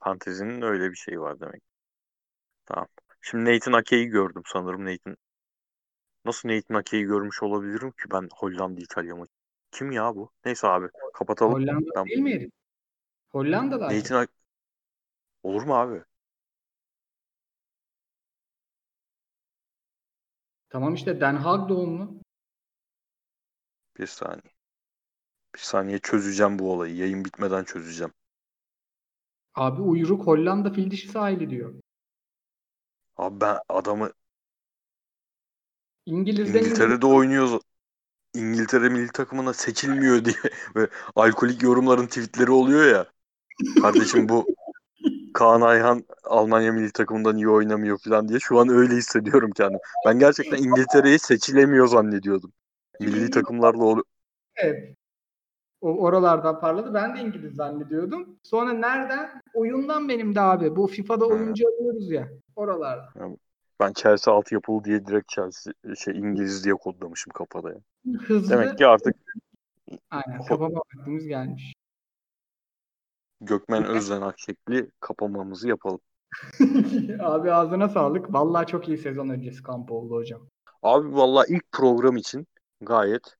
fantezinin öyle bir şeyi var demek. Tamam. Şimdi Nathan Ake'yi gördüm sanırım Nathan. Nasıl Nathan Ake'yi görmüş olabilirim ki ben Hollanda İtalya maçı. Kim ya bu? Neyse abi kapatalım. Hollanda Ben- değil mi herif? Hollanda'da. Nathan Ake... Olur mu abi? Tamam işte Den Haag doğumlu. Bir saniye. Bir saniye çözeceğim bu olayı. Yayın bitmeden çözeceğim. Abi uyruk Hollanda fil dişi sahili diyor. Abi ben adamı İngiliz'den İngiltere'de oynuyor. İngiltere milli takımına seçilmiyor diye ve alkolik yorumların tweetleri oluyor ya. Kardeşim bu Kaan Ayhan Almanya milli takımından iyi oynamıyor falan diye şu an öyle hissediyorum kendimi. Ben gerçekten İngiltere'yi seçilemiyor zannediyordum. Milli takımlarla ol- Evet. O oralardan parladı. Ben de İngiliz zannediyordum. Sonra nereden? Oyundan benim de abi. Bu FIFA'da oyuncu alıyoruz ya. Oralarda. ben Chelsea altyapılı diye direkt Chelsea şey İngiliz diye kodlamışım kafada ya. Hızlı. Demek ki artık Aynen. Kapama vaktimiz gelmiş. Gökmen Özden Akşekli kapamamızı yapalım. abi ağzına sağlık. Vallahi çok iyi sezon öncesi kamp oldu hocam. Abi vallahi ilk program için gayet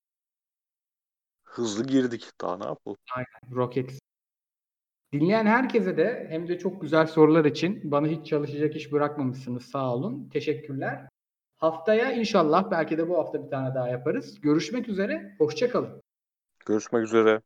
hızlı girdik. Daha ne yapalım? Rockets. Dinleyen herkese de hem de çok güzel sorular için bana hiç çalışacak iş bırakmamışsınız. Sağ olun. Teşekkürler. Haftaya inşallah belki de bu hafta bir tane daha yaparız. Görüşmek üzere. Hoşçakalın. Görüşmek üzere.